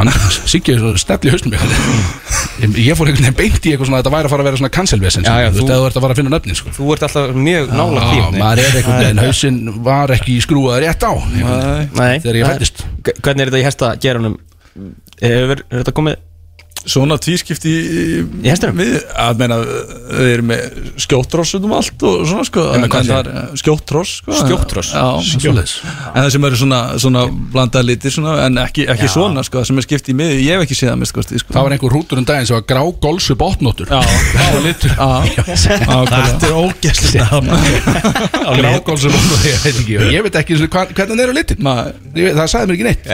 Siggi er svo stefli í hausnum ég, fór einhvern veginn beint í eitthvað svona að þetta væri að fara að vera svona cancelvesen þú ert að fara að finna nöfnin sko. Þú ert alltaf mjög nála Já, maður er einhvern veginn hausinn var ekki skrúað rétt á Nei, þegar ég það- fættist Hvernig er þetta í hesta geranum? Hefur þetta komið Svona tvískipti í? Við, að meina, við erum með skjóttross um allt og svona sko það er skjóttross sko. Svoleiðis. En það sem eru svona, svona blandaði litir svona, en ekki, ekki svona sko, það sem er skipt í miði, ég hef ekki séð það með sko, sko. það var einhver hrútur um daginn sem var grá golsu botnóttur Já, það var litur. Þetta er ógæslega grá golsu botnóttur ég veit ekki. Ég veit ekki svona hva- hvernig er litin Nei. Ég- það sagði mér ekki neitt.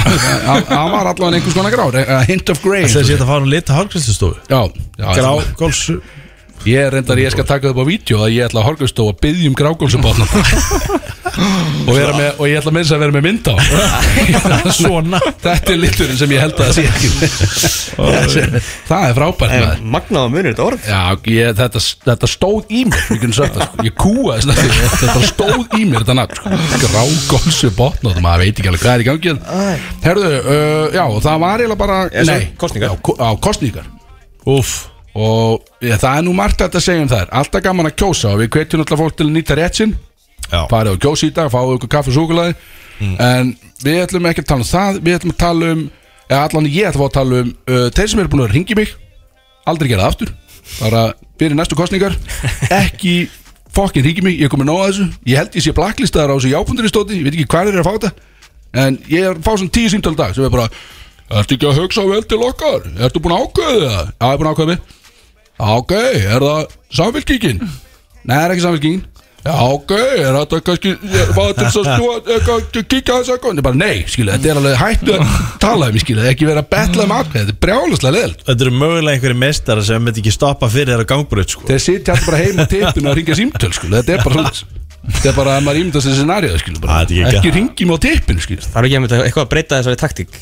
Hann var allavega einhvers konar grár a hint of grey Það sé þetta að fara að lita hálfgræslustofu já, já Grá, góls Ég er reyndar, ég skal taka upp á vídeo að ég ætla að horgast og byggja um grágólsubotna og, vera með, og ég ætla með þess að vera með mynd á. Svona. Þetta er liturinn sem ég held að það sé ekki. Það er frábært maður. Magnaða munur þetta orð. Já, ég, þetta, þetta stóð í mér. Ég, sagt, það, sko. ég kúaði þetta, þetta stóð í mér þetta nafn sko. Grágólsubotna og maður veit ekki alveg hvað er í gangi. Herðu, uh, já, það var eiginlega bara Já, svo Nei, kosningar. já, ko- Já, kostningar Úff og ja, það er nú margt að segja um þær. Alltaf gaman að kjósa og við hvetjum alltaf fólk til að nýta rétt sinn. Já. farið og kjósa í dag, fáið ykkur kaffi og súkulaði en við ætlum ekki að tala um það. Við ætlum að tala um, eða allan ég ætlum að tala um uh, þeir sem eru búin að ringi mig. Aldrei gera það aftur. Bara byrja næstu kostningar ekki fokkin ringi mig, ég er komin nóg að þessu. Ég held ég sé blacklistaðar á þessu jáfundur stóti. Ég veit ekki hvað er að fá þetta. En ég er að fá svona tíu símtal dag sem er bara Ertu ekki að hugsa vel til okkar? Ertu búin að ákveða það? Já, ég er búin að ákveða mig Ok, er það samfélkingin? Nei, það er ekki samfélkingin Já, ok, er þetta kannski Var þetta þess að eitthvað, Kíkja þess að bara nei, skilu, þetta er alveg hættu að tala um, skilu Ekki vera að betla um atkvæði, þetta er brjáluslega leðilt Þetta eru mögulega einhverju mestara sem myndi ekki stoppa fyrir þeirra gangbröð sko. Þeir sitja alltaf bara heim á tippinu að ringja símtöl, skilu Þetta er bara svona Þetta er bara að maður ímynda sér scenarið, skilu bara. Þetta er ekki Ekki ringjum á tippinu, Það er ekki einmitt eitthvað að breyta þessari taktík?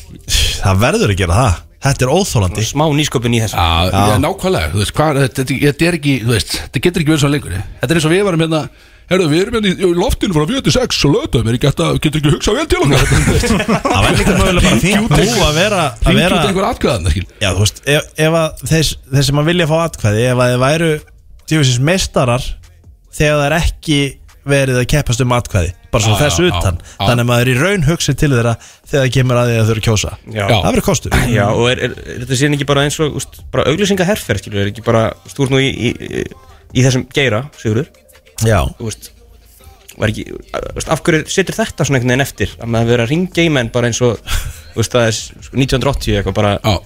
Það verður að gera það. Þetta er óþólandi Smá nýsköpun í þessu. Já, já, nákvæmlega, þú veist, hvað, þetta, þetta, þetta er ekki, þú veist, þetta getur ekki verið svona lengur Þetta er eins og við varum hérna, herru, við erum hérna í- í loftinu frá 46 og lötum, er ekki að, getur ekki hugsað vel til okkar? Það verður líka mögulega bara fínt nú að vera að vera út einhver atkvæðan, Já, þú veist, ef, ef að þess, þess sem að vilja fá atkvæði ef að þið væru djúfisins mestarar þegar það er ekki verið að keppast um atkvæði bara svona Já, þessu já, utan. Já, já. þannig að maður er í raun hugsin til þeirra þegar það kemur að því að þau eru að kjósa. Já. það verður kostur. Já, og er, er, er þetta síðan ekki bara eins og úst, bara auglýsinga herfer, skilur, er ekki bara úst, þú ert nú í, í, í, í þessum geira, Sigurður, Já, þú veist var ekki, úst, af hverju setur þetta svona einhvern veginn eftir, að maður vera að ringa í menn bara eins og, þú veist, það er sko, 1980 eitthvað bara, Já,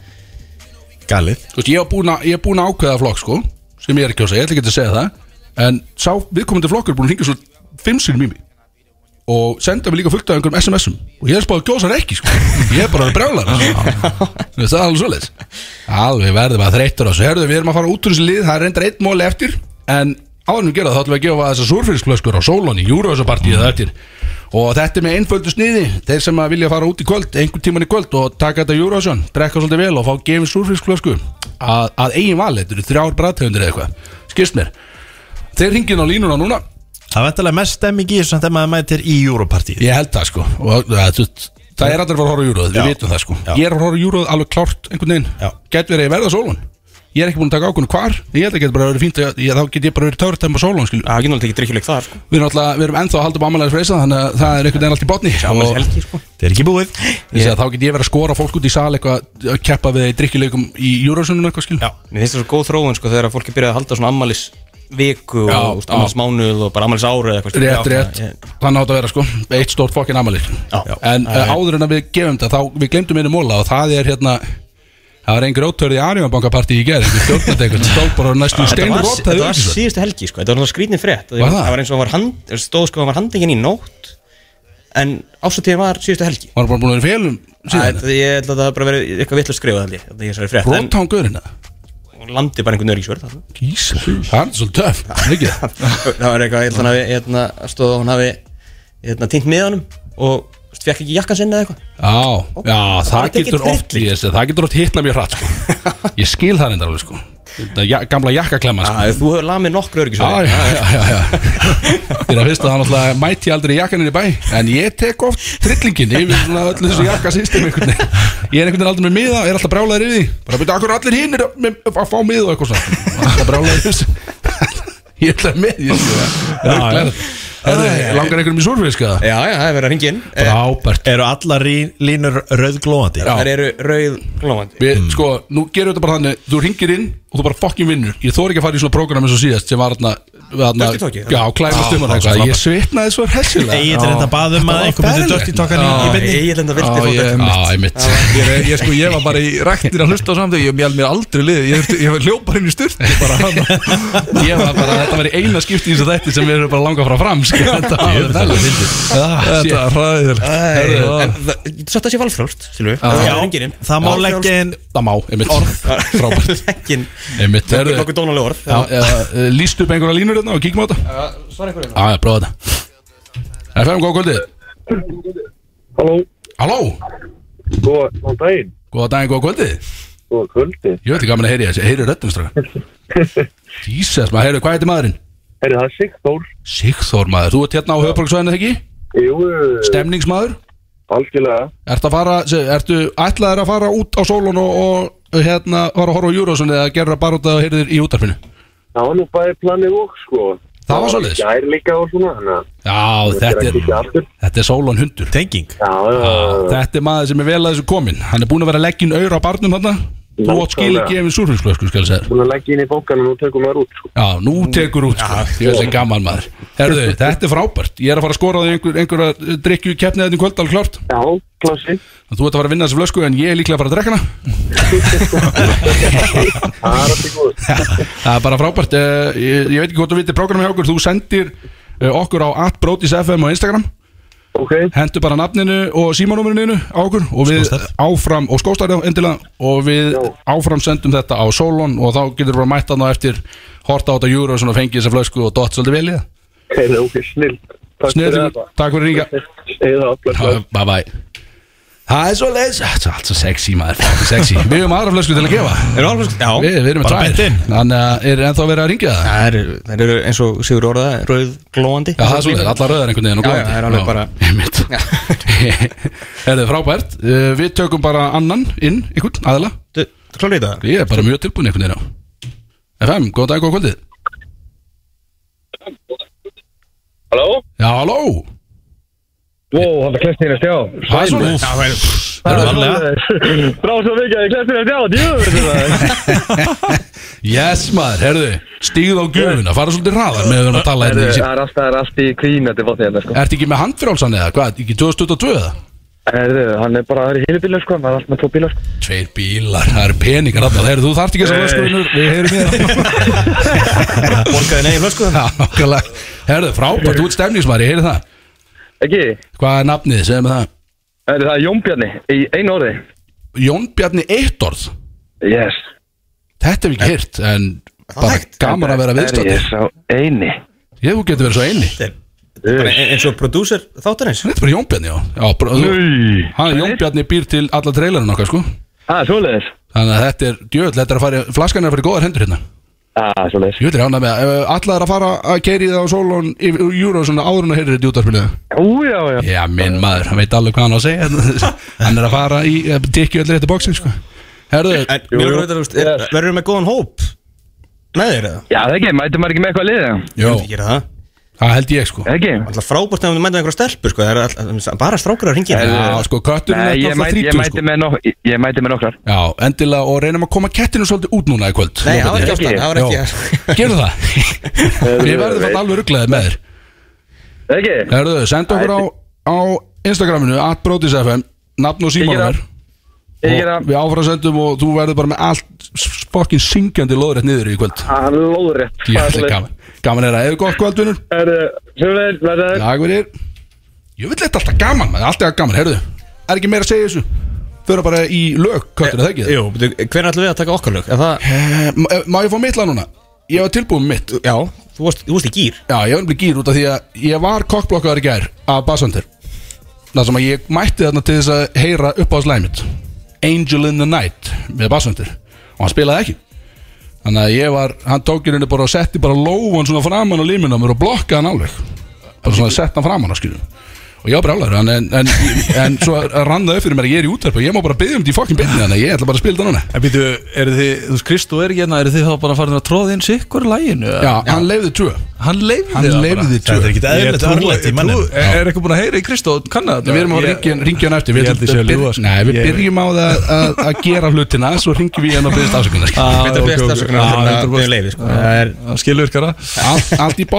galið. Þú veist, ég hef búin að, ég hef búin að ákveða flokk, sko sem ég er ekki á að segja, ég ætla ekki að segja það. En sá viðkomandi flokkur er búin að hringja svo fimm sinum í mig. Og senda mig líka fullt af einhverjum SMS-um og ég er spáð að kjósa hann ekki, sko. Ég er bara að brjála það er alveg svoleiðis. Alveg verðum að þreytur á þessu. Herðu, við erum að fara út úr þessu lið, það er reyndar einn móli eftir. En áður við gera það, þá ætlum við að gefa þessar súrfyrsklöskur á Solon í Júruvæsapartíu það eftir. Og þetta er með einföldu sniði. Þeir sem að vilja fara út í kvöld, einhvern tíman í kvöld og taka þetta Júruvæsan, drekka svolítið vel og fá gefið súrfyrsklösku að, að eigin val, þetta eru þrjár bræðtegundir eða eitthvað, skist mér. Þeir ringin á línuna núna Það er vantilega mest stemming í þessu þegar maður mætir í Europartíð Ég held það sko. Og það, þú veist, það er allir að horfa júróð, við vitum það sko. Já. Ég er að horfa júróð alveg klárt einhvern veginn. Já. Gæt verið að verða sólun. Ég er ekki búin að taka ákvörðun hvar. Ég held að geta bara verið fínt að ég, þá get ég bara verið törtæm á sólun það er ekki náttúrulega ekki drikkjuleik þar, sko, Við erum, alltaf, við erum ennþá að halda upp ámælega freysa Þannig að það er einhvern veginn allt í botni. Ámælis sko. Það er ekki búið. Þá get ég verið að skora fólk út í sal eitthvað að keppa við í drikkjuleikum í Já. Mér finnst það svo góð þróun, sko, þegar fólki byrjaði að halda svona ammalis viku Já, og úst, ammalis mánuð og bara ammalis ári eða eitthvað. Rétt, rétt, ég- þannig átt að vera sko Eitt stórt fokkin amalið En uh, áður en að við gefum þetta Þá við glemdum einu móla og það er hérna Það var einhver ótörði í Arjónbankapartí í gerð Þetta var, var síðustu helgi sko, þetta var skrýtnin frétt. Það Var það? var eins og var hand, stóð sko hann var handingin í nótt en ásatíðin var síðustu helgi. Var bara búin að vera félum Æ, það- að það hafi bara verið eitthvað vitlega skrifað held ég, þetta ég hún landi bara einhvern öryggisvörð Það er svolítið Ekki það var eitthvað, ég held að hann hafi hérna, stóð að hún og fekk ekki jakkan sinni eða eitthvað? Já, já, það getur oft ég, Það getur oft hitna mjög hratt sko. Ég skil það reyndar alveg sko. Þetta ja, gamla jakkaklemma sko. Já, Þú hefur lamið nokkru Já, örgisverði já, já, já, já. Fyrir að fyrst að það náttúrulega mæti ég aldrei jakkaninn í bæ En ég tek oft trillingin yfir svona öllu þessu jakkasystem Ég er einhvern veginn aldrei með miða, er alltaf brjálæður yfir því. Bara byrja, akkur allir hinn er að, að fá miða og eitthvað svona? Alltaf brjálæður yfir þessu. Ég ætla með, ég sko Herðu, Langar einhverjum í súrfisk eða? Já, já, það er verið að ringja inn. Frábært Eru allar rí, línur rauðglóðandi? Já. Það eru rauð glóðandi Við, sko, nú gerum við þetta bara þannig. Þú ringir inn og þú bara fokkin vinnur. Ég þóri ekki að fara í svona prógram eins og síðast sem var þarna Dirty Talkið? Já, klæmast um og eitthvað. Ég svitnaði svo hessilega Egil er þetta baðum að einhver myndi dörti tókan í, byrni Ég ég- fótt Já, einmitt. Ég, er- ég, sko, ég var bara í ræktir að hlusta á samtöku Ég mjál mér aldrei liði Ég, þurfti- ég hljópar inn í styrti. Ég var bara, þetta var í eina skipti í þessu þætti sem við erum bara langað frá fram sko. Þetta var að Þetta er hræðilegt. Svo þetta sé inn það má leggja inn Það má, einmitt. Frábært. Leggin Lýstu upp einhverja línur hérna og kíkjum á þetta Svar einhverju Já, já, prófa þetta FM, góða kvöldið Halló, Halló, góða, góðan daginn, góða daginn, góða kvöldið góða kvöldi. Ég veit ekki gaman að heyri þessi, heyri röddum straka Jesus, maður, heyrðu, hvað heitir maðurinn? Herri, það er Sigþór. Sigþór maður, þú ert hérna á höfbruksvæðinu þegar ekki? Jú, Stemningsmaður? algjörlega. Ertu að fara, ertu ætlaðir að fara út á sólun og, og hérna fara að horfa á Júrósun eða gera bara út að heyrðir í útarfinu? Það var nú bæði planið og, sko. Það var svoleiðis? Það er líka og svona, að Já, þetta er þetta er sólun hundur Tenging Já, já, já. Þetta er maður sem er vel að þessu komin Hann er búin að vera að leggja inn auður á barnum þarna Þú átt skil ekki efinn súrfinsflösku, skal ég segja. Búin að leggja inn í bókan og nú tökum við út, sko. Já, nú tekur út, sko. Ég veist ekki gaman maður. Herðu, þetta er frábært. Ég er að fara að skora því einhver, einhverja drikju keppnið þetta í kvöld, alveg klárt. Já, klassi. Þú ert að fara að vinna þessu flösku en ég er líklega að fara að drekka hana. Það er er bara frábært. Eh, ég, ég veit ekki hvort þú vitir prógrami hjá okkur. Þú sendir eh, okkur á atbrotisfm á Instagram Ok, Hendur bara nafninu og símanúmerinu á okkur Og við Skóstærð. áfram Og skóstarði endilega Og við Já. áfram sendum þetta á Solon Og þá getur við bara mætt hann á eftir Horta á þetta júru og svona fengið þessa flösku Og dott svolítið vel í það herri, ok, snill. Takk Snill, fyrir þetta. takk fyrir ringa Eða, bless, Bye bye Það er svo leiðis Það er allt svo sexy maður. Fucking sexy. Við höfum aðra flösku til að gefa. Er það alveg Já. Við, við erum með Bara beint tvær inn. Þannig að er ennþá verið að ringja það? Það eru, það eru eins og Sigur orða rauð glóðandi Já, það er svolítið, allar rauðar einhvern veginn og Já, já, glóðandi. það er alveg bara- Einmitt. Er þið frábært. Uh, Við tökum bara annan inn, einhvern, aðila. Þú í það? Ég er bara mjög tilbúin einhvern veginn á. FM, góðan dag, góða kvöldið. Halló? Já, halló Wow, hann er klestin að stjá. Það er svolítið Brá svo mikið að ég klestin að stjá, djúður. Yes maður, herðu Stíð á gjöfuna, fara svolítið hraðar með að tala hérna í Það er alltaf, það er allt í kvínandi fótt hérna, sko. Ertu ekki með handfrjálsan eða, hvað, ekki 2022 eða? Herðu, hann er bara, það er heilu bílar, sko, maður er alltaf með tvo bílar, sko. Tveir bílar, það eru peningar þarna Herðu, þú þarft ekki að flöskuðunur, við heyrum Ekki? Hvað er nafnið, segðu mig það það er Jónbjarni, í einu orði. Jón Bjarni eitt orð Yes. Þetta hef ég ekki heyrt En bara gaman að vera Er ég sá eini? Ég, þú getur verið svo eini Eins og prodúser þáttarins Þetta er bara Jón Bjarni, já, já. Hann er Jón Bjarni býr til alla trailerinn okkar, sko Það er svoleiðis. Þannig að þetta er djöðl, þetta er að fara Flaskan er að fara í góðar hendur hérna Það er svoleiðis. Ég veit ekki ánað með að ef Alla er að fara að keiri það á sólun og svona áður en að heyri þetta í útarpinu Ú, já, já. Já, minn maður, hann veit alveg hvað hann á að segja Hann er að fara í Tikki öllir þetta bóksin, sko Herðu, að er- verður með góðan hóp með þér eða? Já, það ekki, mætum maður ekki með eitthvað liðið? jó, Ég gera það það held ég, sko. Ekki? Alltaf frábært ef þú mæta einhverja stelpur sko, það er all, bara strákar að ringja Já, sko, kötturinn Nei, er ég alltaf mæti, ég 30, mæti sko með nok ég, ég mæti með nokkrar. Já, endilega og reynum að koma kettinu svolítið út núna í kvöld. Nei, það var ekki ástæðan, það var ekki. Gerðu það. Við verðum fatt alveg rugglaðið með þér. Ekki? Herðu, senda okkur á, á Instagraminu atbrotisfm, nafn og símanumar Ég gera og við áfram sendum og þú verður bara með allt spokkin syngjandi loðrætt niður í kvöld. Það er lóðrétt. Ég ætla gaman Gaman er að, eða gott kvöld, vinnur Það sömulegir, verður Dag fyrir Ég vil þetta alltaf gaman, maður, alltaf gaman, herðu Er ekki meira að segja þessu? Föru bara í lög, köttur, er það ekki? Jú, hvernig ætlum við að taka okkar lög? Er það, Eh, má- Má ég fá mitt lag núna? Ég var tilbúin mitt. Já, þú varst, þú varst í gýr Já, ég var nefnilega gýr út af því að ég var kokkblokkaður í gær af Bassandir Það sem að ég mætti þarna til þess að heyra upp á slæmit Angel in the Night með bassöndur og hann spilaði ekki Þannig að ég var, hann tók í rauninni bara og setti bara lófan svona framan á líminu á mér og blokkaði hann alveg. Bara svona sett hann framan á skilju og ég var brjálæður en, en, en, en svo rann það upp fyrir mér að ég er í útverf og ég má bara byggja um þetta í fokkin byrni þannig að ég ætla bara að spila þetta núna. En býtu, eru þið, þú veist, Kristó er ekki hérna, eru þið þá bara farin að tróða inn sikkur læginu? Já, hann leiði tvö Hann leiði Hann leiði tvö Þetta er ekki eðlilegt örlætt í mannin Er er eitthvað búin að heyra í Kristó, kannu þetta? Við erum að ringja ringja hann eftir. Við, sko. Nei, við Ég- byrjum á það að, að gera hlutina Svo ringjum við fyrir að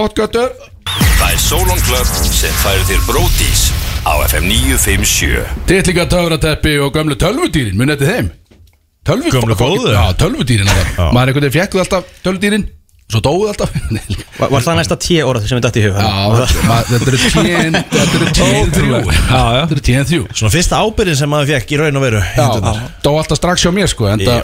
100%. Það er er Solon Club sem færir þér bródís á FM 957 Dittlinga töfrateppi og gömlu tölvudýrin Munið þetta þeim Tölvu, Gömlu góðu? Já, tölvudýrin. Maður einhvern veginn fekk alltaf tölvudýrin Svo dóðu alltaf. Var, var það næsta tíu orð sem við dætti í hug? Já, þetta eru tíen Þetta eru tíen þrjú. Þetta eru tíen þrjú. Svona fyrsta ábyrðin sem maður fekk í raun og veru Já, hendurnar. dó alltaf strax hjá mér sko en það,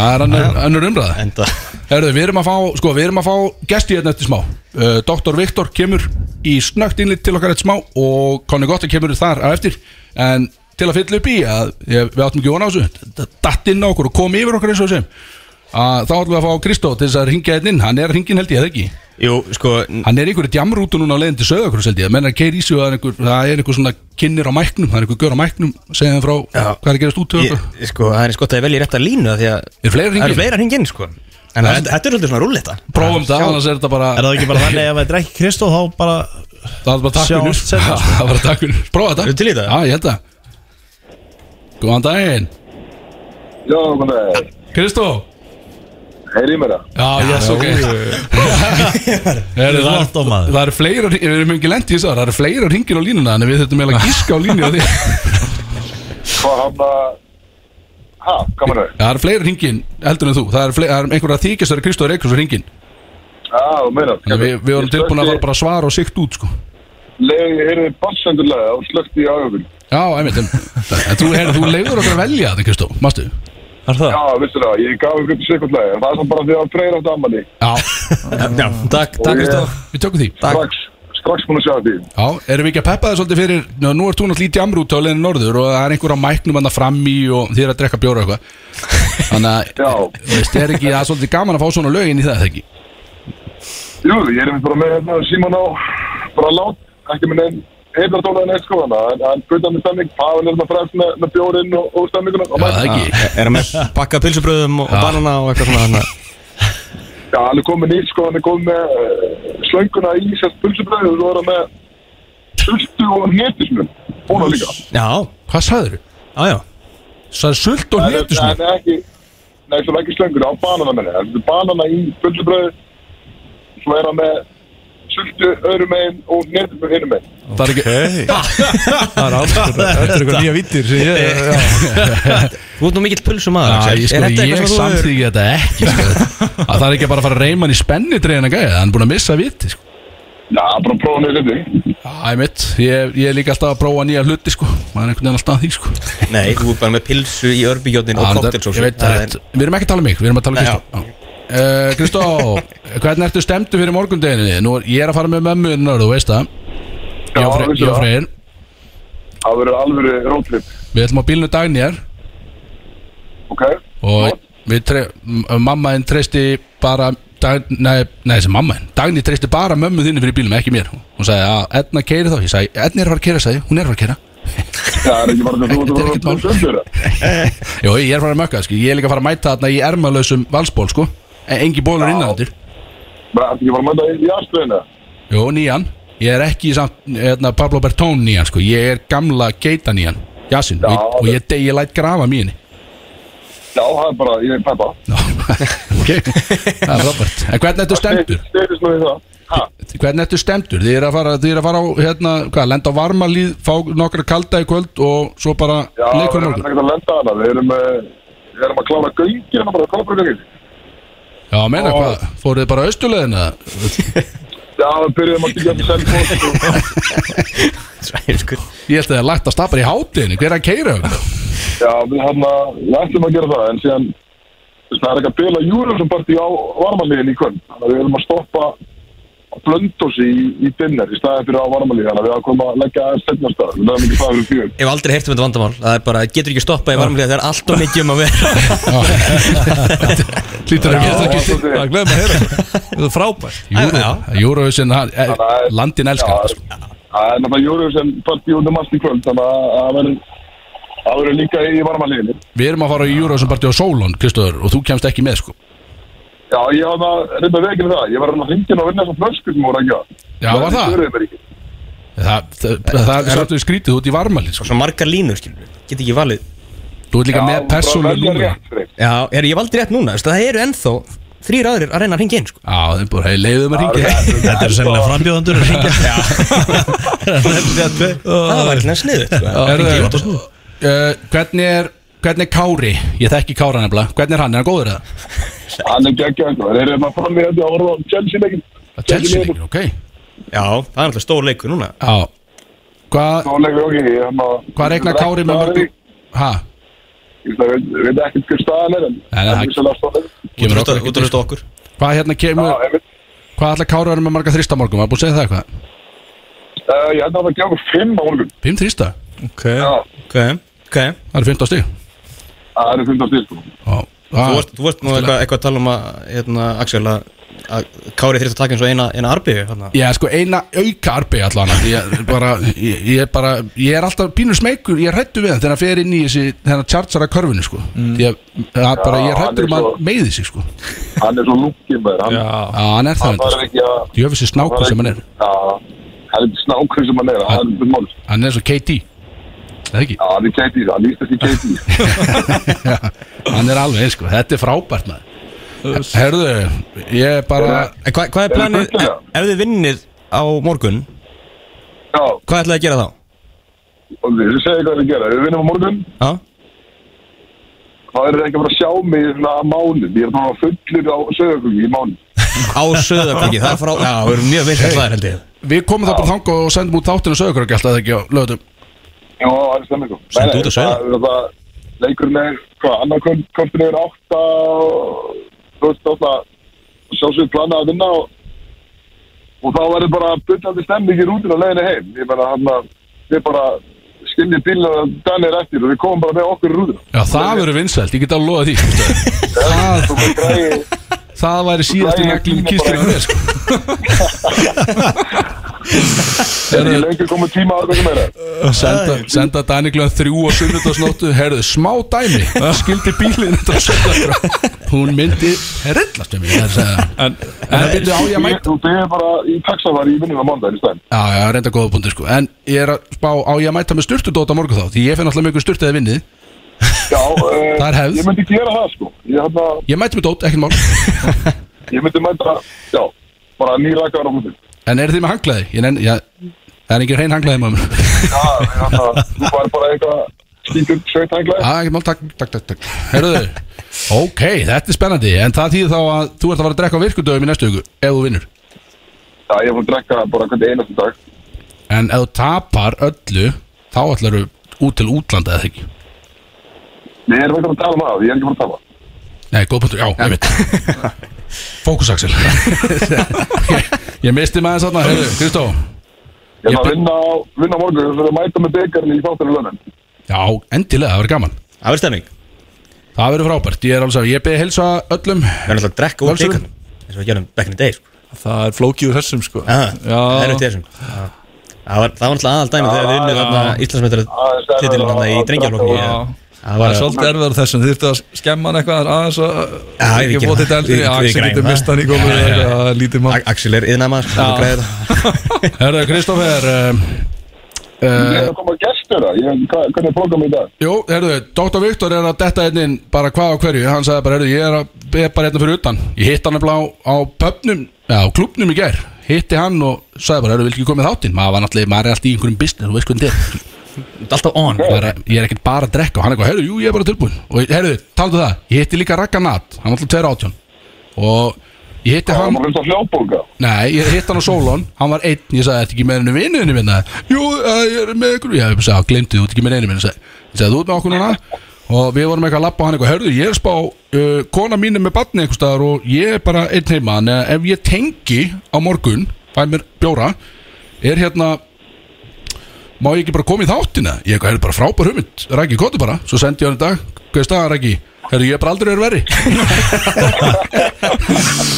er önnur umræða. Enda. Herðu, við erum að fá, sko, við erum að fá gesti hérna eftir smá. Uh, Dr. Viktor kemur í snögt innlit til okkar eftir smá og Conny Gotta kemur þar á eftir. En til að fylla upp í að við áttum ekki vona á þessu. Datt inn á okkur og kom yfir okkur eins og sem að þá ætlum við að fá Kristó til þess að ringja hérna inn. Hann er að ringin held ég, eða ekki? Jú, sko hann er einhverju djamrútu núna á leiðin til okkur held ég, menn er keir í sig og það er einhver, það er einhver svona kynir á mæknum það er einhver gör á mæknum, segja þeim frá Já. hvað er að gerast út til ég, okkur sko, Það er sko að ég velji rétt að línu það Því að Er Það fleira hringin sko. En þetta þetta er svolítið svona rúlletta. Prófum það, annars er þetta bara Er það ekki bara þannig ef þetta er ekki Kristó þá bara Það Það var takk fyrir. Prófa þetta. Eru til í þetta? Já, ég held það. Góðan daginn. Já, Kristó heyri mér það? Já, yes, ok. Heyrðu, það, Flott á maður. það eru fleira Við erum ekki lent í þess að Það eru fleira ringir á línuna En við þurfum eiginlega að gíska á línu á því. Hvað hann að Ha, hvað menn Já, Það eru fleira ringin heldur en þú. Það eru eru einhverja þykist Það eru Kristó Reykjus ringin Já, þú meinar. Við, við vorum tilbúin að fara bara svara og sikt út sko. Leði, heyrði bassendurlega og slökti í áhugun Já, einmitt En, en þú, heyrðu, þú leiður okkur að velja þetta Kristó Mástu? Er það? Já, vissu það, ég gaf ykkur til sekundlega En það er svo bara því að freyra átt ammali Já, Já, takk, takk ég- við tökum því. Strax, strax búin að sjá því Já, erum við ekki að peppa þið svolítið fyrir Nú, nú ert þú náttúrulega í djamrúti á leiðinu norður og það er einhver á mæknum hann fram í og þið er að drekka bjóra eitthvað. Þannig að, veist, er ekki það svolítið gaman að fá svona lögin í það, þegar ekki? Jú, ég er bara með hérna Símon á bara lát, ekki með neinn heitlartóla en eitt sko að hann gutta með stemming, Pavel er hérna fremst með, með bjórinn og, og stemminguna. Og Já, það ekki. Er hann með bakka pilsubröðum og, banana og eitthvað svona Já, hann er komið nýtt sko, hann er komið með uh, slönguna í sérst pulsubröðu og svo er hann með sultu og hnetisnum, búin líka. Já, Hvað sagður þú? já, já. Það er sult og hnetusnum. en ekki, nei, svo ekki slönguna, á banana menni, það er banana í pulsubröðu svo er hann með sultu öðrum megin og hnetisnum hinum megin Það er ekki Það er alls Þetta er eitthvað nýja vittir sem ég. Þú ert nú mikill Axel. ég, sko, Er ég samþýgi þetta ekki sko. að Það er ekki bara að fara að reyma hann í spenni dreina gæði, hann er búin að missa viti sko. Já, bara prófa nýja þetta Já, ég mitt, ég, ég er líka alltaf að prófa nýja hluti sko. maður er einhvern veginn alltaf að því sko. Nei, þú ert bara með pilsu í örbíjónin og Já, það að að Nei, Kristó hvernig ertu stemdu fyrir morgundeginni? Nú er ég er að fara með mömmu innur, þú veist það. Og Já, Freyr- það. Það verður alveg rótrip, Við ætlum á bílnu dagnir ok? Og tre, m- mamma þinn treysti bara dag, Nei, nei þessi mamma þinn Dagni treysti bara mömmu þinni fyrir bílum, ekki mér. Hún sagði að Edna keiri þá. Ég sagði, Edna er að fara að keira, sagði, hún er að fara að keira Já, það er ekki bara þetta þú ekkert mál. ert að vera Jó, ég er að fara að mökka, sko. ég er líka að fara að mæta þarna í ermalösum valsból, sko En Engi bólur þetta ekki bara að mæta í aðstöðina Jó, nýjan Ég er ekki samt, hérna, Pablo Bertón nýjan sko. Ég er gamla geita nýjan Jasin, Já, og, ég- og ég, ég læt grafa mín Já, það er bara, ég er peppa Ok, það er frábært En hvernig ertu Ha, Hvernig ertu stemdur? Þið er að fara, þið er að fara á, hérna, hvað, lenda á varmalíð Fá nokkra kalda í kvöld Og svo bara já, við leikur erum morgun ekkert að lenda hana Við erum, eh, við erum að klára göngina bara, klára göngin Já, meina Ó. hvað, fóruð þið bara austulegina Já, við byrjuðum að byggja til selfos Svænskur Ég held að það er lagt að stapar í hátinu Hver er að keira um Já, við hann að, við ætlum að gera það En síðan, það er ekki að bila Júrumsson partí á varmanliðin í kvöld. Þannig að við erum að stoppa blöndósi í, í dinner í staðið fyrir á varmalíð þannig að við að koma að leggja aðeins setna stað. Við lögum ekki það fyrir fjör. Ég hef aldrei heyrt um þetta vandamál. Það er bara, getur ekki stoppað í varmlega Það er allt og mikið um að vera. Lítur að geta ekki Það gleðum að heyra Það er frábært. Júruvísin, landin elskar þetta sko. það er náttúrulega sem partí út um allt í kvöld þannig að það verður það verður líka í varmalíðinni Við erum að fara í Júruvísin partí á Solon, Kristóður Og þú kemst ekki með sko Já, ég hafði að reynda veginn það ég var að hringja og vinna þessar flösku sem voru að gera Já, var það? svöruðu mér ekki. Það, það, það er svolítið skrítið út í varmalið sko. Svo margar línur, skilur Get ekki valið Þú ert líka Já, með bara persónuleg velja númer rétt, Freyr. Já, er, ég valdi rétt núna Það eru ennþá þrýr aðrir að reyna að ringja inn sko. Já, þeim búið, hei, leiðum að ringja Þetta er sennilega frambjóðandur að ringja Það var ekki sniðut sko. Herðu, uh, Hvernig er Hvernig er Kári? Ég þekki Kára nefnilega Hvernig er hann? Er hann góður eða? hann er geggjað það er hérna fram í þetta að horfa á Chelsea-leikin Chelsea leikin, ok Já, það er alltaf stór leikur núna Já Hvað þá leikur ok hérna, Hvað regnar Kári með mörgum? Hæ? ég veit ekki hver staðan er en það er vissulega stór leikur. Kemur okkur Út af okkur Hvað hérna kemur. Hvað ætla Kári að vera með marga þrista morgum? Það er búið að segja það eitthvað Uh, ég held að það gefur fimm á morgun Fimm þrista? Ok Ok, ok Það eru 15 stig það eru 15 stíl. Já Þú varst, þú varst nú eitthvað, eitthvað að tala um að hérna, Axel að, Kári þurfti að taka eins og eina, eina hérna. Já, sko, eina auka arbi allan ég, bara, ég, ég, er bara, ég er alltaf pínur smeykur, ég er hrættu við hann þegar hann fer inn í þessi, charger að körfinu sko. mm. ég, það, bara, ég er Já, hrættur um hann að meiði sig sko. hann er svo lúkið með hann, Já, Já, hann er það sko. sér snákur sem hann er Já, hann er snákur sem hann er hann er mál Hann er svo KT Það ekki? Já, hann er KT, hann líst ekki KT Hann er alveg sko, þetta er frábært maður. Herðu, ég er bara En hvað, hvað er Er planið, það ef þið vinnið á morgun Já, Hvað ætlaði að gera þá? og þið segja hvað við gera Við vinnum á morgun, Já, þá er það ekki að fara að sjá mig í svona mánu Ég er bara fullur á sögurkungi í mánu á söðakviki, það er frá Já, við erum mjög vinslega hlæðir held ég. Við komum það bara þangað og sendum út þáttinu ekki alltaf ekki á lögutum Já, það er stemming Sendu út. Það er það Leikurinn er, hvað, annar kvöldin er átta og Þú veist, átta Sjálfsög planað að vinna og Og þá verður bara byggandi stemming í rútinu á leiðinu heim Ég meina, hann að Við bara skiljið bílinu að Danir eftir og við komum bara með okkur í rútinu Já, það verður vinsælt, ég get alveg loðað því Það Þú veist, græði Það væri síðast í neglum í kistunum með sko. Er ekki lengur komið tíma að það meira. Senda, senda Dani glöðan þrjú og sunnudagsnóttu. Herðu, smá dæmi. Skildi bílinn þetta sögla Hún myndi rillast um mig það er að segja. En, En byrju á ég að mæta? Þú tegir bara í taxavar í vinninu á mándaginn í stæðin Já, já, reynda góða búndi sko. En ég er að spá á ég að mæta með styrtudóta morgun þá? Því ég finn alltaf mjög styrtaði vinnið Já, uh, Það er hefð. Ég myndi gera það sko. Ég, hana, Ég mæti með dót, ekkert mál. Ég myndi mæta, já Bara nýrakaðar á húsin En er þið með hanglaði? Ég nenn, já, það er ekki hrein hanglaði maður. Já, hana, þú fær bara eitthvað skítur sveithænglega Já, ekkert mál, takk, takk, takk, takk. Herðu, ok, þetta er spennandi. En það þýðir þá að þú ert að fara að drekka á virkudöfum í næstu viku Ef þú vinnur. Já, ég búin að drekka bara hvernig einasti dag. En ef þú tapar öllu Þá ætlar þú út til útlanda eða ekki Ég er ekki að tala um það, ég er ekki að tala Nei, góð punktur, já, ég veit. Fókus Axel. Ég, ég misti maður þarna, heyrðu, Kristó. Ég er að vinna á, vinna morgun Þú fyrir að mæta með byggarinn í þáttunum lönnen Já, endilega, það verður gaman. Það verður stemming Það verður frábært, ég er alveg að ég beði helsa öllum. Við erum alltaf að drekka úr Völsurum. byggarn eins og við gerum back in the day sko. það er flókið úr þessum sko. Já, það er eftir þessum. Já. Það var, það var alltaf aðal dæmi þegar við erfiðara titilin þarna í drengjaflokki. Það var er svolítið erfiðar þessum, þið þurftu að skemma hann eitthvað aðeins að Já, ég ekki fótið það. eldri, Axel getur það. mist hann í gólu eitthvað lítið mann Axel er græði það. Herðu, Kristófer um, Ég er að koma að gestur það Hvernig er program í dag? Jú, herðu, Dr. Viktor er að detta einn inn bara hvað á hverju, hann sagði bara, herðu, ég er, að, ég er bara hérna fyrir utan Ég hitt hann á, á pöpnum, á klubnum í gær Hitti hann og sagði bara, herðu, vil ekki komið þáttinn Maður var náttúrulega, maður er alltaf í einhverjum business, þú veist hvernig þetta er Alltaf on. Bara, ég er ekkert bara að drekka. Og hann er eitthvað, herru, jú, ég er bara tilbúin og herru, taldu það, ég hitti líka Ragga Nat. Hann var alltaf 2 átjón og ég hitti hann, nei, ég hitti hann á Solon hann var einn, ég sagði, þetta ekki með henni vinnuðinu minna jú, eh, ég er með ykkur. Ég sagði, glemdi þú, þetta ekki með henni. Minna ég sagði, þú ert með okkur núna. Og við vorum eitthvað að lappa og hann eitthvað, herru, ég er spá uh, kona mín er með batni staðar og ég er bara einn heima, en ef ég tengi á morgun fæ mér bjóra er hérna má ég ekki bara koma í þáttina? Ég er bara frábær hugmynd, Rækki, kóti bara. Svo sendi ég hann í dag, hvað er staðan Rækki Herru, ég er bara aldrei verið verri.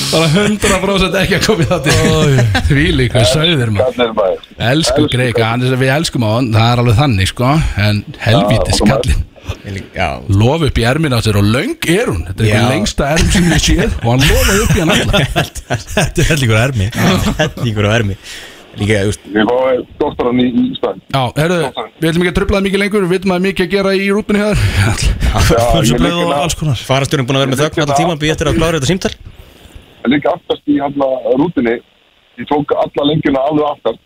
Bara 100% ekki að koma í þáttina því líka, sagði þér maður. Elsku Greika, er við elskum á hann. Það er alveg þannig sko. En helvítis Já, Lof upp í ermin á sér og löng er hún. Þetta er eitthvað lengsta erm sem ég séð Og hann lofaði upp í hann alla. Þetta er hellingur ermi. Hellingur á ermi Líka, þú veist, Ég fái doktoran í, í staðin. Já, herru, við ætlum ekki að tröfla það mikið lengur Við veitum að mikið að gera í rútunni hér Já, ég Pulsublöð og alls konar farastjórinn búin að vera með þögn allan tíma Býð eftir að klára þetta símtal ég líka aftast í hérna rútinni. Ég tók alla lengjuna alveg aftast.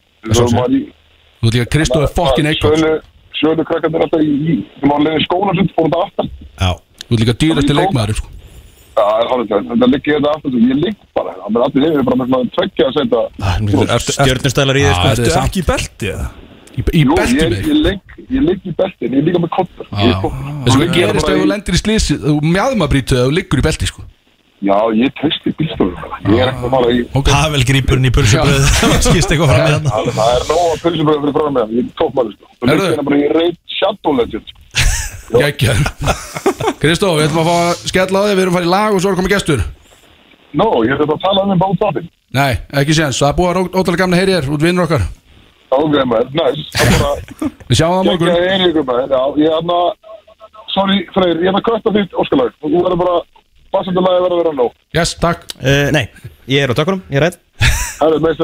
Þú ert líka Kristóð fokkin Eikóks Sölu, sölu krakkarnir alltaf í... var skóla fórum þetta aftast. Já Þú ert líka dýrasti leikmaður sko. Það er hálflega. Þetta liggir þetta aftast og ég ligg bara. Það er allir hefur bara með svona tveggja að setja... Stjörnustælar í sko? Þetta er ekki í belti eða? í, í Jú, belti ég, mig? ég, ligg, ligg í ég með kottar. Ég er sko- Þessu hvað ég er gerist ef þú í- lendir í slísi Þú mjadmabrýtu eða þú liggur í belti sko. Já, ég treysti bílstofum. Ég er ekki að fara í... Grípurinn í pulsublöð Það skýrst eitthvað fram með hann Það það er nóg að pulsubröðu fyrir frá með Ég er tópmæli sko Þú Herðu. liggur hérna bara í reynd Shadow Legend sko. Gækja Kristó, við ætlum að fá að skella á þig Við erum að fara í lag og svo er komið gestur. Nó, ég er þetta að tala um þáttinn Nei, ekki séns, það er búið að ótrúlega gamla heyri hér út vinnur okkar. Ok, maður, næs Það er bara Við sjáum það morgun. Einu ykkur maður. Já, ég er hérna Sorry, Freyr, ég er að kvötta þitt óskalag Þú verður bara Bassandulega verður að vera nóg Yes, takk. Uh, Nei, ég er á tökunum, ég er rætt Það er meist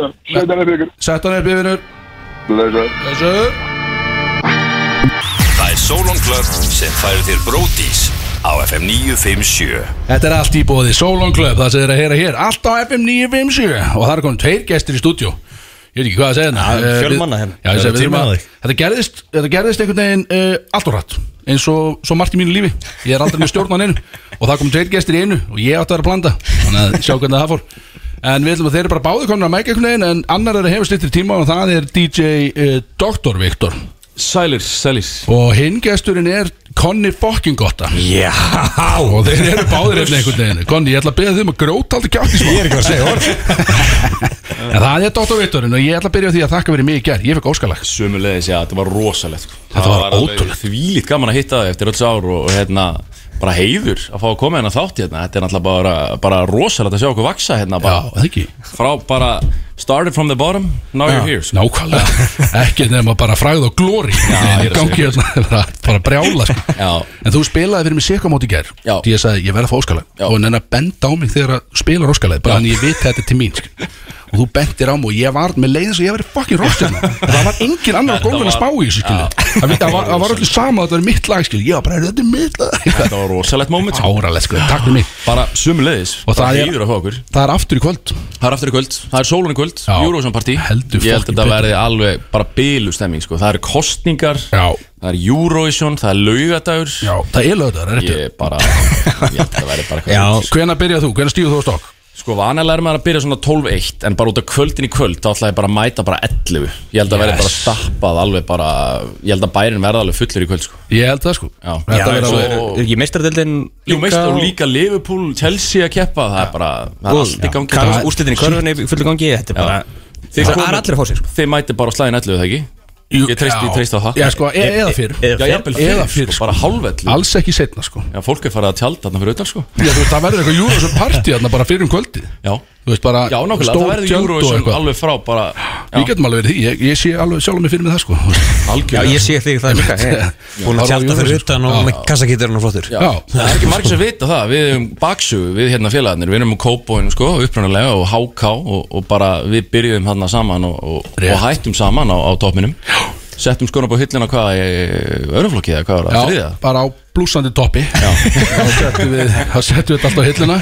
Solon Club sem færir þér Bródís á FM 957 Þetta er allt í bóði Solon Club, það sem þið er að heyra hér. Allt á FM 957 Og það er komin tveir gestir í stúdíu Ég veit ekki hvað að segja Ja, hérna Eh, fjölmanna hérna. Segi, Það er erum tími á að þig. Þetta gerðist, þetta gerðist einhvern veginn uh, allt og rætt eins og svo margt í mínu lífi. Ég er aldrei með stjórn á neinu. Og það kom tveir gestir í einu og ég átti að vera að blanda. Þannig að sjá hvernig það fór. En við ætlum að þeir eru bara báði komin að mæka einhvern veginn En annar er að hefur slittir tíma og það er DJ uh, Dr. Viktor Sælir, sælir. Og hinn gesturinn er Conny fucking gotta. Já. Og þeir eru báðir eftir einhvern veginn. Conny, ég ætla að beða þig um að gróta aldrei kjátt í smá Ég er ekki að segja orð. En það er Dr. Viktorinn og ég ætla að byrja því að þakka verið mig í gerð Ég fekk óskalag. Sumulegis, já, þetta var rosalegt sko. Þetta var alveg ótrúlegt. Þvílíkt gaman að hitta þig eftir öll ár og, og hérna, bara heiður að fá að koma hérna þátt hérna. Þetta er náttúrulega bara, bara rosalegt að sjá okkur vaksa hérna Já, bara, það ekki. Frá bara started from the bottom, now you're here. sko. Nákvæmlega. Ekki nema bara fræð og glóri Já, er að Gangi hérna bara, brjála sko. Já, En þú spilaði fyrir mig sikka móti í gerð Já. Því ég sagði, ég verð að fá óskalag Já. Og henni að benda á mig þegar að spila óskalag Bara þannig ég veit að þetta er til mín sko. Og þú bendir á mig og ég var með leiðis og ég verið fucking rockstjarna Það var engin annar gólfinu að spá í þessu Það það var, það var allir sama að þetta var mitt lag var bara, þetta er mitt lag. Þetta var rosalegt moment sko. Sko, Bara sumulegis, það er- að okkur. Það er aftur í kvöld. Það er aftur í kvöld, það er sólun í kvöld, Já. Eurovision partí Heldur Ég held að þetta verði alveg bara bylu stemming sko. Það eru kostningar, Já, það er Eurovision, það er laugadagur já, það er lögðar, er Ég bara, ég held að þetta verði bara eitthvað Já. Hvenær byrjað þú, hvenær stíðu þú á stokk? Sko, vanalega er maður að byrja svona 12-1 En bara út af kvöldin í kvöld Þá ætla ég bara að mæta bara 11 Ég held að verði Yes. bara stappað alveg bara Ég held að bærin verða alveg fullur í kvöld sko. Ég held það sko Já. Þetta Já, verður svo alveg- er, er ekki meistardildin Jú, meist og líka Liverpool, Chelsea að keppa Það er bara, það er allt í gangi Það- úrslitin í körfunni í fullu gangi Þetta er bara Þið Það er allir að fá sér sko Þið mæti bara slæðin 11, það ekki? Ég treysti á það. Já, sko, e eða fyrr. Eða Já, jafnvel Eða fyrir, fyrr, sko, bara hálfvellu Alls ekki setna, sko. Já, fólk er farið að tjálta þarna fyrir utan, sko. Já, þú veist, það verður eitthvað Eurovision party þarna bara fyrir um kvöldið. Já, Þú veist, bara já nákvæmlega, það verður Eurovision alveg frá bara Við getum alveg verið því, ég, ég sé alveg sjálf mig fyrir mig það, sko Já, Algjörlega ég sé þig það líka Búin að tjálta fyrir utan og með kassakitturinn og flottur Já, Já. það er ekki margir sem vita það Við erum baksugu, við hérna félagarnir Við erum um Kópóin, sko, upprunalega og HK og, og bara við byrjuðum hérna saman og, og, og hættum saman á, á topminum Settum skona upp á hillina hvað í öruflokki eða hvað var það, þriðja? Blúsandi toppi. Þá settum við, þetta alltaf á hilluna.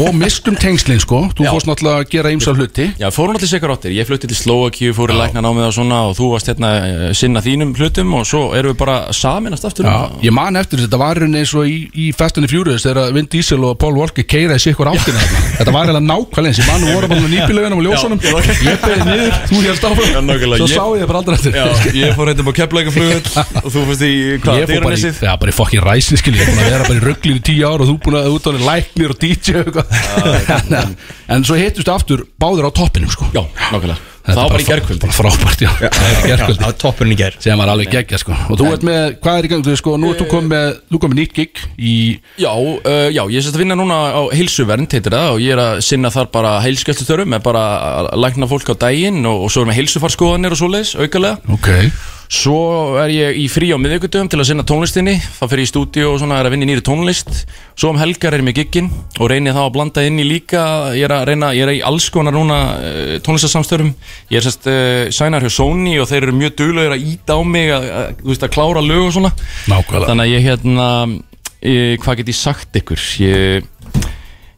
Og mistum tengslinn, sko. Þú Já. fórst náttúrulega að gera ýmsar hluti. Já, fórum allir sikar áttir, ég flutti til Slovakíu, fór í lækna námið og svona og þú varst hérna eh, sinna þínum hlutum og svo erum við bara saminast aftur Já, ég man eftir þetta var rauninni eins og í, í the Furious þegar Vin Diesel og Paul Walker keira í sikkur áttina. Þetta var eiginlega nákvæmlega eins. Ég man við vorum bara með nýbílaugunum og ljósunum. Ég beði niður, þú Já, áfram Svo sá eftir Já, ég á er búin að vera bara í rugglinu í tíu ár og þú búin að útálega læknir og DJ og eitthvað. En, en svo hittustu aftur báður á toppinum sko. Já, nákvæmlega. Það var er bara í. Bara frábært, já, það er í gærkvöldi. Það var toppurinn í gær. Sem var alveg geggja sko. Og þú ert með, hvað er í gang, þú veist sko nú ert þú komið með, þú komið nýtt gig í Já, uh, já, ég er sérst að vinna núna á heilsuvernd, heitir það, og ég er að sinna þar bara heilskjöldstörum, með bara að lækna fólk á daginn og, og svo er með heilsufarskoðanir og svoleiðis, aukalega. Ok Svo er ég í frí á miðvíkudöfum til að sinna tónlistinni, þá fer ég í stúdíu og svona er að vinna í nýri tónlist. Svo um helgar er ég með gigginn og reyni þá að blanda inn í líka, ég er að reyna, ég er í alls konar núna uh, tónlistasamstörum. Ég er sérst uh, sænar hjá Sony og þeir eru mjög duglegir að íta á mig að, að, veist, að klára lög og svona. Nákvæmlega Þannig að ég hérna ég, Hvað get ég sagt ykkur Ég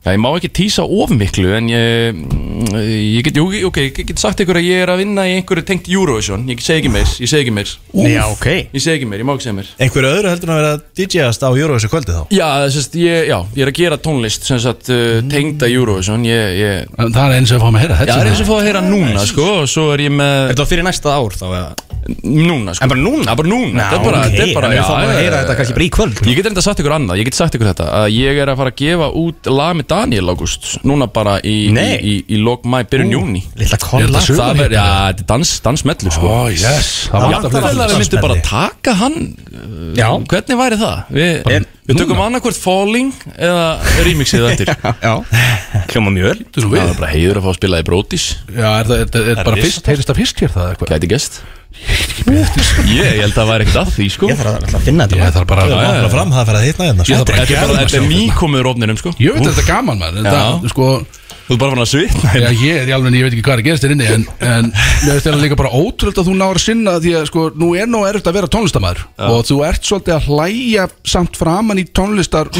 Já, ég má ekki tísa of miklu en ég, mm, ég get, jú, ok, ég get sagt ykkur að ég er að vinna í einhverju tengt Eurovision, ég segi ekki meir, ég segi ekki meir. Já, ok. Ég segi ekki meir, ég má ekki segja meir. Einhverju öðru heldur en að vera DJ-ast á Eurovision kvöldi þá? Já, sérst, ég, já, ég er að gera tónlist sem sagt uh, tengda Eurovision. Ég, ég, En það er eins og að fá að heyra Já, það er eins og að fá að heyra núna, sko og svo er ég með Er þetta fyrir næsta ár þá? eða? Núna, sko. En bara núna? Já, bara núna, þetta er bara, ok, þetta er bara þannig að fá maður að heyra þetta kannski bara í kvöld. Ég get enda sagt ykkur annað, ég get sagt ykkur þetta að ég er að fara að gefa út lag með Daniel August núna bara í, í, Nei. í, í lok mæ, byrjun júni Lilla kolla Það er, já, þetta er dans, dansmellu sko. Ó, yes. Það Já, vantar það fleiri er að við myndum bara dansmelli. taka hann Já. Uh, Hvernig væri það? Vi, Er- við tökum annarkvort Falling eða remixið eftir. Já Hljóma mjög vel. Þú nú Það við er bara heiður að fá að spila í Brodís Já, er það, er, er, er bara fyrst, heyrist það fyrst hér það eitthvað? Gæti gest Ég, ég held að það væri ekkert að því sko. Ég þarf að að finna Ég þetta þarf bara er bara fram, það fer að hitna hérna. Ég þarf bara að Þetta er þetta er nýkomið rófninum sko. Ég veit að þetta er gaman maður. Það, sko Þú er bara fann að svitna Já, ég er í alveg, ég veit ekki hvað er að gerast þér inni en, en mér finnst það líka bara ótrúld að þú náður að sinna því að sko, nú er nú erfitt að vera tónlistamæður og þú ert svolítið að hlæja samt framan í tónlistar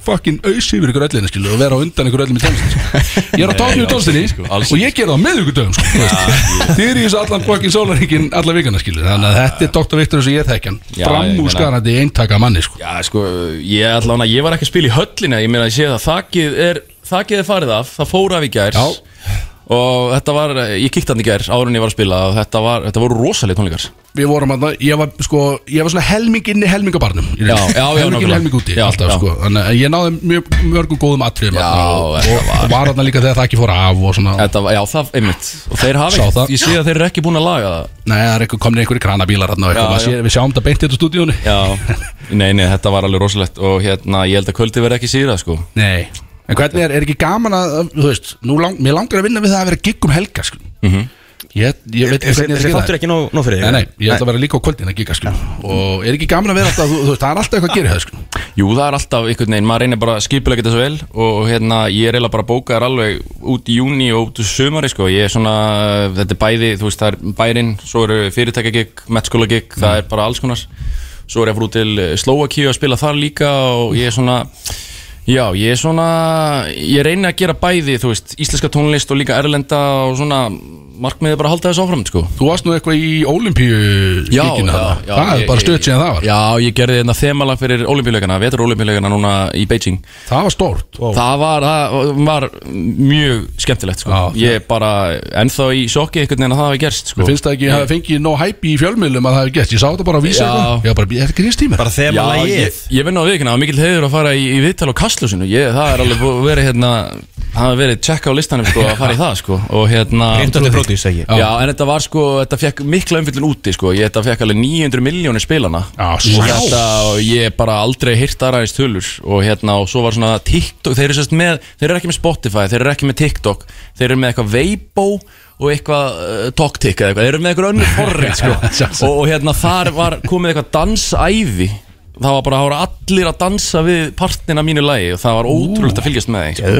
með er fucking auðs yfir ykkur öllina skilu og vera undan ykkur öllum í tónlistin sko. ég er á tónlistinni í tónlistinni sko, og ég ger það á miðvíkudöfum sko, þú veist. þið eru í þessu allan fucking sólaríkin alla vikana skilu þannig að þetta er Dr. Viktor eins og ég ég meina- framúrskarandi eintaka manni sko. Já, sko, ég allan að ég var ekki að spila í höllina Ég meina að ég sé það, þakið er Þakið er farið af, það fór af í gær Já. Og þetta var, ég kíkti hann í gær Áður en ég var að spila og þetta, var, þetta voru rosalega tónleikar við vorum að ég var sko ég var svona helming inni helmingabarnum í Já, rauninni. já, já, helming inni nákvæmlega. helming úti Já, alltaf já. sko þannig að ég náði mjög, mörgum góðum atriðum Já, þarna og, þetta og, var- og var þarna líka þegar það ekki fór af og svona Þetta var, já, það, einmitt Og þeir hafa Sá ekkert, það. ég sé að þeir eru ekki búin að laga það nei það er eitthvað komin einhverju kranabílar þarna og eitthvað Já, Maður já. sé, við sjáum þetta beint í þetta stúdíónu Já, nei, nei, þetta var alveg rosalegt Og hérna, ég held að kvöldi verði ekki síra, sko nei en hvernig er, er ekki gaman að þú veist nú lang, mér langar að vinna við það að vera gig um helga sko Mhm. Ég, ég veit ekki hvernig þáttur gera ekki nóg nóg fyrir Nei, nei, ég ætla að vera líka á kvöldin að giga sko. Og er ekki gaman að vera alltaf, þú, þú veist, það er alltaf eitthvað að gera það sko Jú, það er alltaf einhvern veginn, maður reynir bara að skipulega þetta svo vel og hérna, ég er eiginlega bara að bóka þær alveg út í júni og út í sumari sko, ég er svona, þetta er bæði, þú veist, það er bærin, svo eru fyrirtækjagig, mettskólagig, það er bara alls konar, svo er ég að frú til Slovakíu að spila þar líka og ég er svona, já, ég er svona, ég reyni að gera bæði, þú veist, íslenska tónlist og líka erlenda og svona, markmiðið er bara að halda þessu áfram, sko. Þú varst nú eitthvað í já, Það er bara stöð síðan það var. Já, ég gerði þetta þemalag fyrir olimpíuleikana, vetur olimpíuleikana núna í Beijing. Það var stórt. Það var, það var mjög skemmtilegt sko. Já, Ég er bara ennþá í sjokki einhvern veginn að það hafi gerst sko. Mér finnst það ekki að hafa fengið nóg hæpi í fjölmiðlum að það hefði gert Ég sá þetta bara að vísa eitthvað. Ég ég, ég vinn á viðkynna, það var mikil heiður að fara í, í viðtal á kastljósinu. Ég, Það alveg búið að verið Það hafi verið tjekka á listanum að fara í það. Og Reyndu Brodís, segi. Já, en þetta var sko, þetta fekk mikla umfyllin úti sko. Ég þetta fekk alveg 900 miljónir spilana Já, og svo þetta, og ég bara aldrei hýrt aðræðist tölur og hérna, og svo var svona TikTok, þeir eru sérst með, þeir eru ekki með Spotify, þeir eru ekki með TikTok þeir eru með eitthvað Weibo og eitthvað uh, TokTik eða eitthvað, þeir eru með eitthvað önnur forrið sko. og, og hérna þar var komið eitthvað dansæði það var bara að hafa allir að dansa við partina mínu lagi og það var ótrúlegt að fylgjast með þeim sko.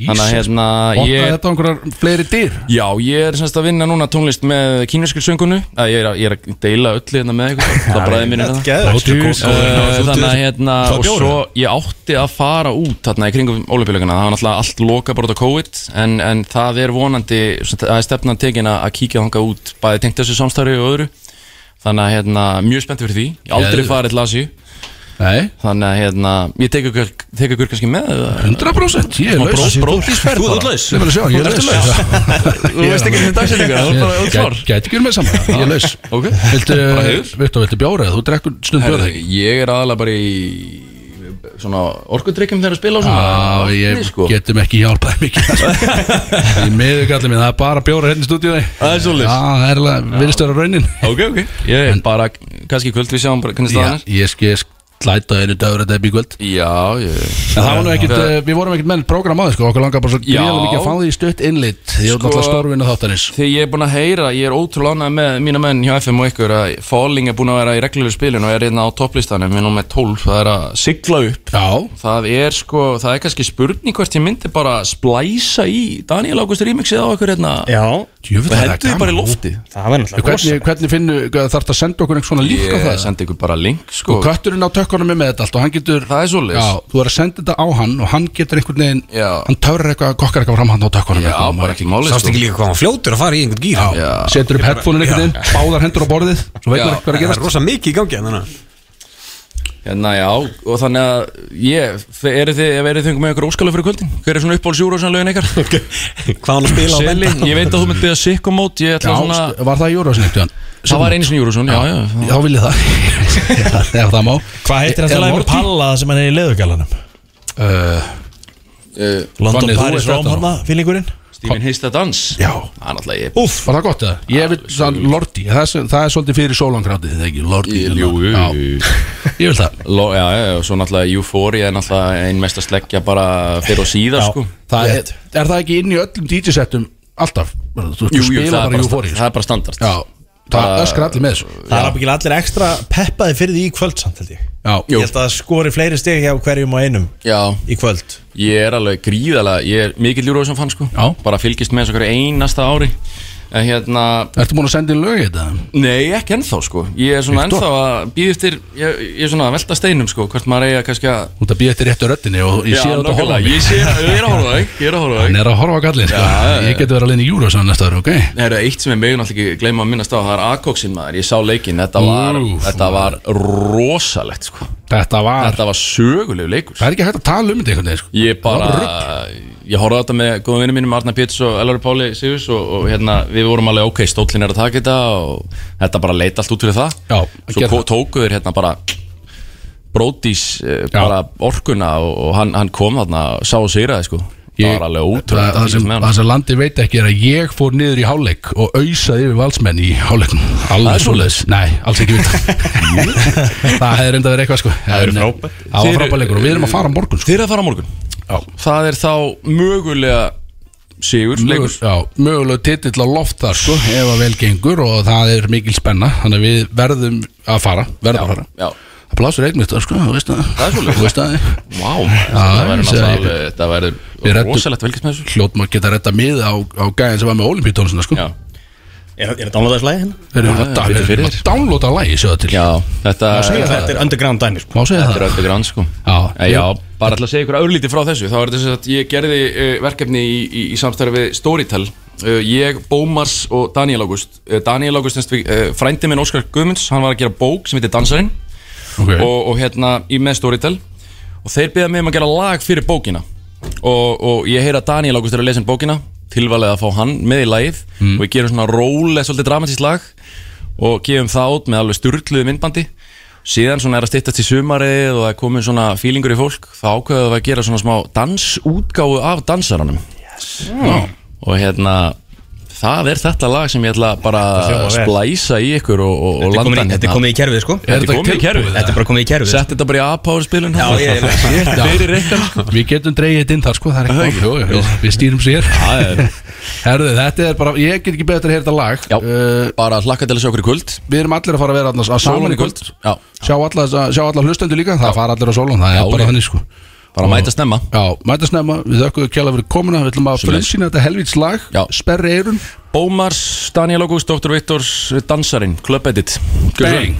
Þannig að hérna Opnaði ég, þetta á einhverjar fleiri dyr? Já, ég er semst að vinna núna tónlist með kínverskil söngunu Ég er að, ég er að deila öllu hérna með eitthvað Það bræði mér hérna. Geðveikt. Uh, Þannig að hérna Og svo ég átti að fara út Þarna í kringum ólimpíuleikana Það var náttúrulega allt loka bara út á COVID en, en það er vonandi Það er stefnan tekin að að kíkja þangað út Bæði tengt þessu samstarfi og öðru. Þannig að hérna Mjög spennt fyrir því. Ég hef aldrei Geðveikt. farið til Asíu Nei Þannig að hérna, ég tek ykkur, kannski með eða- 100% ég er laus. Þú bara. laus. Ég ég er laus. Þú veist ekki hvernig er klár Gæti ekki verið með saman, ég er laus. Viltu, bjóra eða? Þú drekkur stund bjóra Ég er aðalega bara í svona orkudrykkjum þegar að spila Já, ég sko. getum ekki hjálpað mikið Ég meðu kallið mér, það er bara bjóra hérna í stúdíói Það er. Já, það er alveg, virðist vera raunin Ok, ok Ég er bara, kannski kvöld við sjáum hvernig staðan er ég skal slæta einu dagur að debbi í kvöld. Já, ég En það var nú ekkit, uh, við vorum ekkit menn program á þið sko, okkur langar bara svo Já. gríðlega mikið að fá því stutt innlit. Því Sko- náttúrulega stórvinna þáttanins Þegar ég er búin að heyra, ég er ótrúlega ánægð með mína menn hjá FM og ykkur að Falling er búin að vera í reglulegu spilin og er hérna á topplistanum við erum með 12, það er að sigla upp. Já. Það er sko, það er kannski spurning hvort ég myndi bara splæsa í Daniel August remixið á ykkur hérna. Já Djöfull, Og það hendur því gaman. bara í lofti. Það var náttúrulega Hvernig, hvernig finnu, þarf það að senda okkur einhvern svona líka Ég það? sendi ykkur bara link sko. Og kötturinn á tökkunum er með þetta allt og hann getur Það er. Já, þú er að senda þetta á hann og hann getur einhvern veginn Já. Hann töfrar eitthvað, kokkar eitthvað fram hann á tökkunum. Já, bara ekki máli Sást ekki líka hvað hann fljótur að fara í einhvern gýr setur upp headphone-in einhvern veginn, báðar hendur á borðið er Það er rosa mikið í gangi að Hérna já, og þannig að ég, eru þið, ef eru þið með ykkur óskalu fyrir kvöldin? Hver er svona uppáhalds júrósan lögin ykkar? Hvað hann að spila á benda ég veit að þú myndið að sikka mót Ég ætla Já, svona var það eitthvað? Það var einu sinni Júrósson, já, já Já, vil ég það Já, Ef það má Hvað heitir að með palla sem hann er í leðugalanum? Uh, uh, London, Paris, Róm, þetta hana, fílingurinn Stephen Hista Dans. Já. Það náttúrulega ég Úff, var það gott eða? Ég vil, sann, Lordi, það er, það er svolítið fyrir sólangráttið, það ekki, Lordi. Ég vil það. Já, svo náttúrulega Euphoria er náttúrulega ein mest að sleggja bara fyrir og síðar, sko. það er, er það ekki inn í öllum DJ-settum alltaf? Jú, jú, spila það er bara það standard. Já, það öskar allir með þessu. Það er ábyggilega allir ekstra peppaði fyrir því í kvöld samt held ég. Já, Ég held að skori fleiri steg hjá hverjum og einum Já, í kvöld. Ég er alveg gríðalega Ég er mikill Júrósson fann, sko. Já. Bara fylgist með þessu hverju einasta ári En hérna Ertu búin að senda inn lög í þetta? Nei, ekki ennþá sko Ég er svona Viktor? ennþá að býð eftir Ég, ég er svona að velta steinum sko Hvort maður eiga kannski að Þú ert að býja eftir réttu röddinni og ég sé þetta að horfa á mig. Ég sé, ég er að horfa á þig Ég er að horfa á Hann þig er að horfa á gallin, sko Já, já, já. Ég geti verið að leina í Júrósan næsta ára, ok? Það er eitt sem ég megin alltaf ekki gleyma að minnast á Það er Akoksin maður Ég sá leikinn Þetta var, Úff, þetta var rosalegt sko Þetta var, Þetta var sögulegu leikur það er ekki hægt að tala um þetta einhvern veginn, sko Ég bara Ég horfði á þetta með góðum vinnum mínum Arna Péturs og Elvari Páli Sigurs og, og hérna við vorum alveg ok, stóllin er að taka þetta og þetta bara leit allt út fyrir það. Já, Svo gerði ko- tóku þeir hérna bara Bródís eh, bara orkuna og, og hann, hann kom þarna og sá og sigraði sko Alveg það, það, sem, það sem landi veit ekki er að ég fór niður í hálfleik og auðsaði yfir valsmenn í hálfleiknum. Það alveg er svoleiðis, nei, alls ekki vita. Það hefði reynda verið eitthvað sko. Það er frábært. það var Þið frábært leikur og við erum að fara á morgun sko. Þeir eru að fara á morgun? Já. Það er þá mögulega Sigur, leikur? Mögul, já, mögulega titill á loft þar sko ef að vel gengur og það er mikil spenna þannig að við verðum að fara verðum að fara. Já, það plásur eignist það sko, það. Það er þú veist það. Það verður það. rosalegt velkist með þessu. Hljótt maður geta retta mið á, á gæðin sem var með olimpíutónusina sko. Já, Er, er það downloadaðis lagi hérna? við erum Já, að, já, við fyrir erum að downloada lagi sjáðu til. Já þetta það. Þetta er underground dæmi sko. Má segja Þetta er það grann sko. Já. Eh, Já, bara ætla að segja ykkur örlítið frá þessu. Þá er þetta sem að ég gerði uh, verkefni í, í, í samstæri við Storytel. Uh, Ég, Bómars og Daniel August uh, Daniel August, frændi minn Óskar Guðmunds Hann var að gera bók sem heitir Dansarinn Ok. og, og hérna í með Storytel. Og þeir beða mig um að gera lag fyrir bókina. Og, og ég heyra Daniel August er að lesa um bókina. Tilvalið að fá hann með í lagið. Og við gerum svona rólega, svolítið dramatískt lag. Og gefum það út með alveg sturgluðu myndbandi. Síðan svona er að styttast í sumarið og það er komin svona fílingur í fólk. Þá ákveðum við að gera svona smá dansútgáfu af dansaranum. Yes. og hérna það er þetta lag sem ég ætla bara að splæsa í ykkur og, og, og er landa í- þetta er komið í kerfið sko. Þetta er komið í kerfið. Þetta er bara komið í kerfið Sett þetta bara í A-power spilun Já, ég- Fyrir reyktan sko. Við getum dreigið þetta inn þar sko, það er ekki jú, við, stýrum sér. Er Herðu, þetta er bara, ég get ekki betur að heyra þetta lag. Já, uh, bara hlakka til að sjá okkur í kvöld. Við erum allir að fara að vera að saman í kvöld. Já, Sjá alla, þessa- sjá alla hlustendur líka, það fara allir á sólun, það er bara Og- mæta snemma. Já, mæta snemma, við þökkum kjæla fyrir komuna. Við ætlum að frumsýna þetta helvíts lag. Sperri eirun Bómars, Daniel August, Dr. Viktors, Dansarinn, Club Edit. Bang.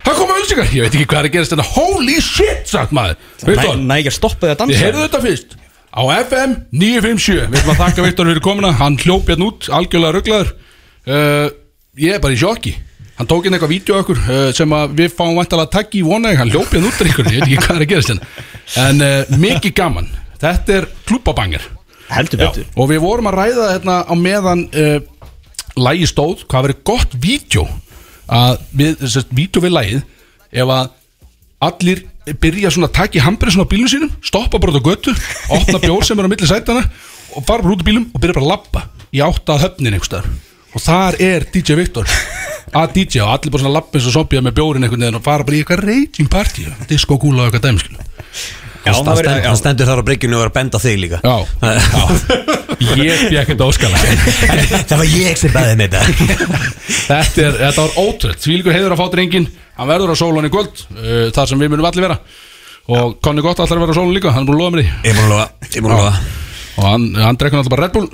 Það koma ölsingar, ég veit ekki hvað er að gerast þetta Holy shit, sagt maður. Viktor, Næ ekki að stoppa því að dansa. Þið heyrðu þetta fyrst. Á FM 957 Við ætlum að þakka Viktor fyrir komuna. Hann hljóp hérna út, algjörlega rugglaður uh, Ég er bara í sjokki Hann tók inn eitthvað vídeo okkur uh, sem við fáum vantalega að takk í vonaði Hann hljópið út ykkur, ég veit ekki hvað er að gerast hérna. En uh, mikið gaman. Þetta er betur. Og við vorum að ræða hérna á meðan uh, Lægi stóð, hvað verið gott vídeo. Að við, að vídeo við lægið Ef að allir byrja svona að taka í handbremsun á bílunum sínum Stoppa bara út á götu Opna bjór sem er á milli sætana Og fara bara út á bílum og byrja bara að labba Í átta að höfnin einhvers staðar. Og þar er DJ Viktor að DJ og allir bara svona lappins og soppja með bjórin einhvern veginn og fara bara í eitthvað raging party disco kúla og eitthvað dæmi skilu Já, hann stend, hann stendur þar á bryggjunni og er að benda þig líka. Já, ég fekk þetta óskala Það var ég sem bæði með þetta. Þetta, er, þetta var ótrútt Svílíkur heiður að fá drengin Hann verður á sólun í kvöld uh, Þar sem við munum allir vera. Og Konni Gott allar verður á sólun líka. Hann er búin að lofa mér því. Ég er búin að lofa, er Og hann, hann drekkur alltaf bara Red Bull.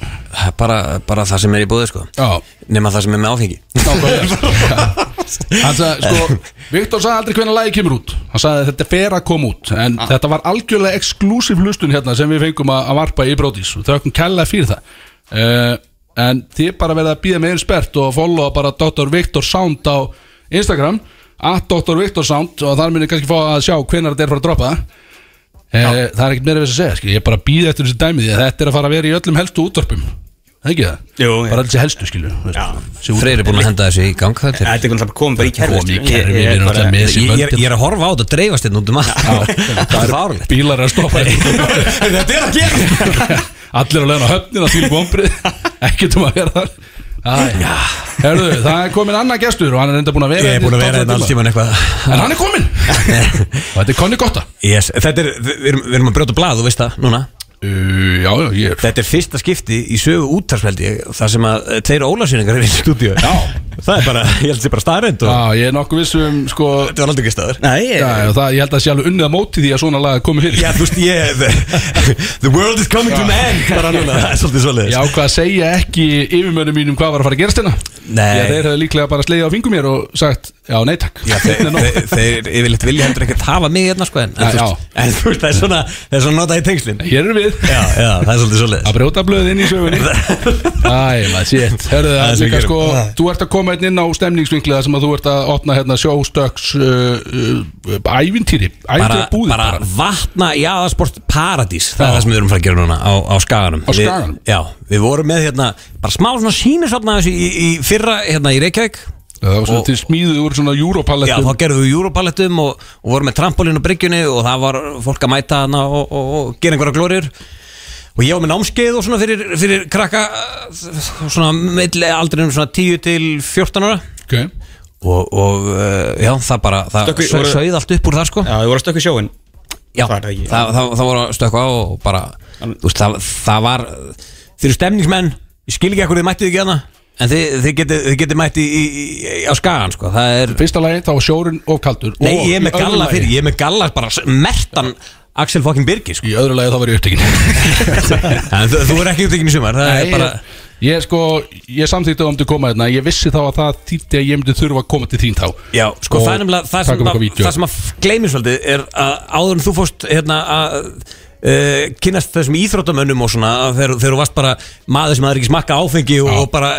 Bara, bara það sem er í búið sko. Já. Nema það sem er með áfengi. Hann sagði, sko Viktor sagði aldrei hvernig lagi kemur út. Hann sagði að þetta fer að koma út. En þetta var algjörlega exklusív hlustun hérna Sem við fengum að, að varpa í brótis Og þau okkur kella fyrir það. Uh, En þið bara verða að býða með einn spert Og followa bara Dr. Viktor Sound á Instagram At Dr. Viktor Sound Og þar munir kannski fá að sjá hvenær þetta er fara að droppa uh, Það er ekkert meira við þess að segja skil. Ég er bara að býða eftir þessi dæmi Því að þetta er að fara að vera í öllum helstu útvarpum. Það ekki það? Jú, Bara alls í helstu skilu Freyr er búin að henda þessu í gang það Þetta er alltaf komið bara í kerfi Komið í kerfi, við erum alltaf með þessi Ég, er- ég er að horfa á þetta og dreifast þetta út um allt. Það er fárlegt Bílar er að stoppa Þetta er að gera. Allir að leiðna höfnin að því vombrið Ekkert um að vera þar Herðu, það er komin annar gestur og hann er enda búin að vera Ég er búin að vera hérna þetta alls tíman eitthvað. En hann er komin Og þetta er Conny Gotta yes, Þetta er, við erum, við erum að brjóta blað, þú veist það, núna. Uh, Já, já, ég er. Þetta er fyrsta skipti í sögu úttarsveldi Það sem að eh, tveir ólasýningar er í stúdíu. Já Það er bara, ég held að það er bara staðrænt og Já, ég er nokkuð vissum, sko Þetta var aldrei ekki staður Nei, Já, já, það, ég held að það sé alveg unnið að móti því að svona lag komi fyrir. Já, þú veist, ég The, the world is coming to an end bara núna, Það er svolítið svolítið Ég ákvað að segja ekki yfirmönnum mínum hvað var að fara að gerast hérna? Nei. Að þeir hefðu líklega bara slegið á fingum mér og sagt Já, nei takk. Já, þeir, þeir, þeir yfirleitt vilja heldur ekkert hafa mig hérna sko en, en, Já, en þú veist, það er svona það er í Já, já, í koma hérna inn á stemningsvinkliða sem að þú ert að opna hérna sjóstöks uh, uh, Ævintýri Ævintýri búðir bara vatna jaðarsport paradís það Já. er það sem við erum að gera núna á, á skaganum. Á Skaganum? við, já, við vorum með hérna bara smá svona sínisopna þessu í, í fyrra hérna í Reykjavík. Það var svona Og- til smíðuð úr svona Já, Europallettum þá gerðum við Europallettum og, og vorum með trampolín á bryggjunni og það var fólk að mæta hana og, og, og gera einhverja glóriur og ég var með námskeið og svona fyrir, fyrir krakka uh, svona milli aldrinum svona 10 til 14 ára okay. og, og uh, já, það bara það sauð allt upp úr það sko Já, þið voru að stökku sjóin Já, Það er það ekki. það, það, það voru að stökkva og bara þú veist, það, það var þeir eru stemningsmenn, ég skil ekki ekkur þið mættið ekki hana en þið, þið getið þið geti mætti í, í, í, á skagan sko. það er, Fyrsta lagi þá sjórin of kaldur nei og ég er með galla fyrir ég er með galla bara mertan Axel fucking Birgir sko. Í öðru lagi þá var ég upptekinn en þú, þú er ekki upptekinn í sumar það Nei, er bara ég, ég sko, ég samþýtti um til að koma hérna Ég vissi þá að það þýtti að ég myndi þurfa að koma til þín þá Já, sko Og það er nefnilega það taka sem, upp að, eitthvað vídeó. það sem að gleymir svolítið er að áður en þú fórst hérna að uh, kynast þessum íþróttamönnum og svona þegar, þú varst bara maður sem hafði ekki smakka áfengi og, og bara,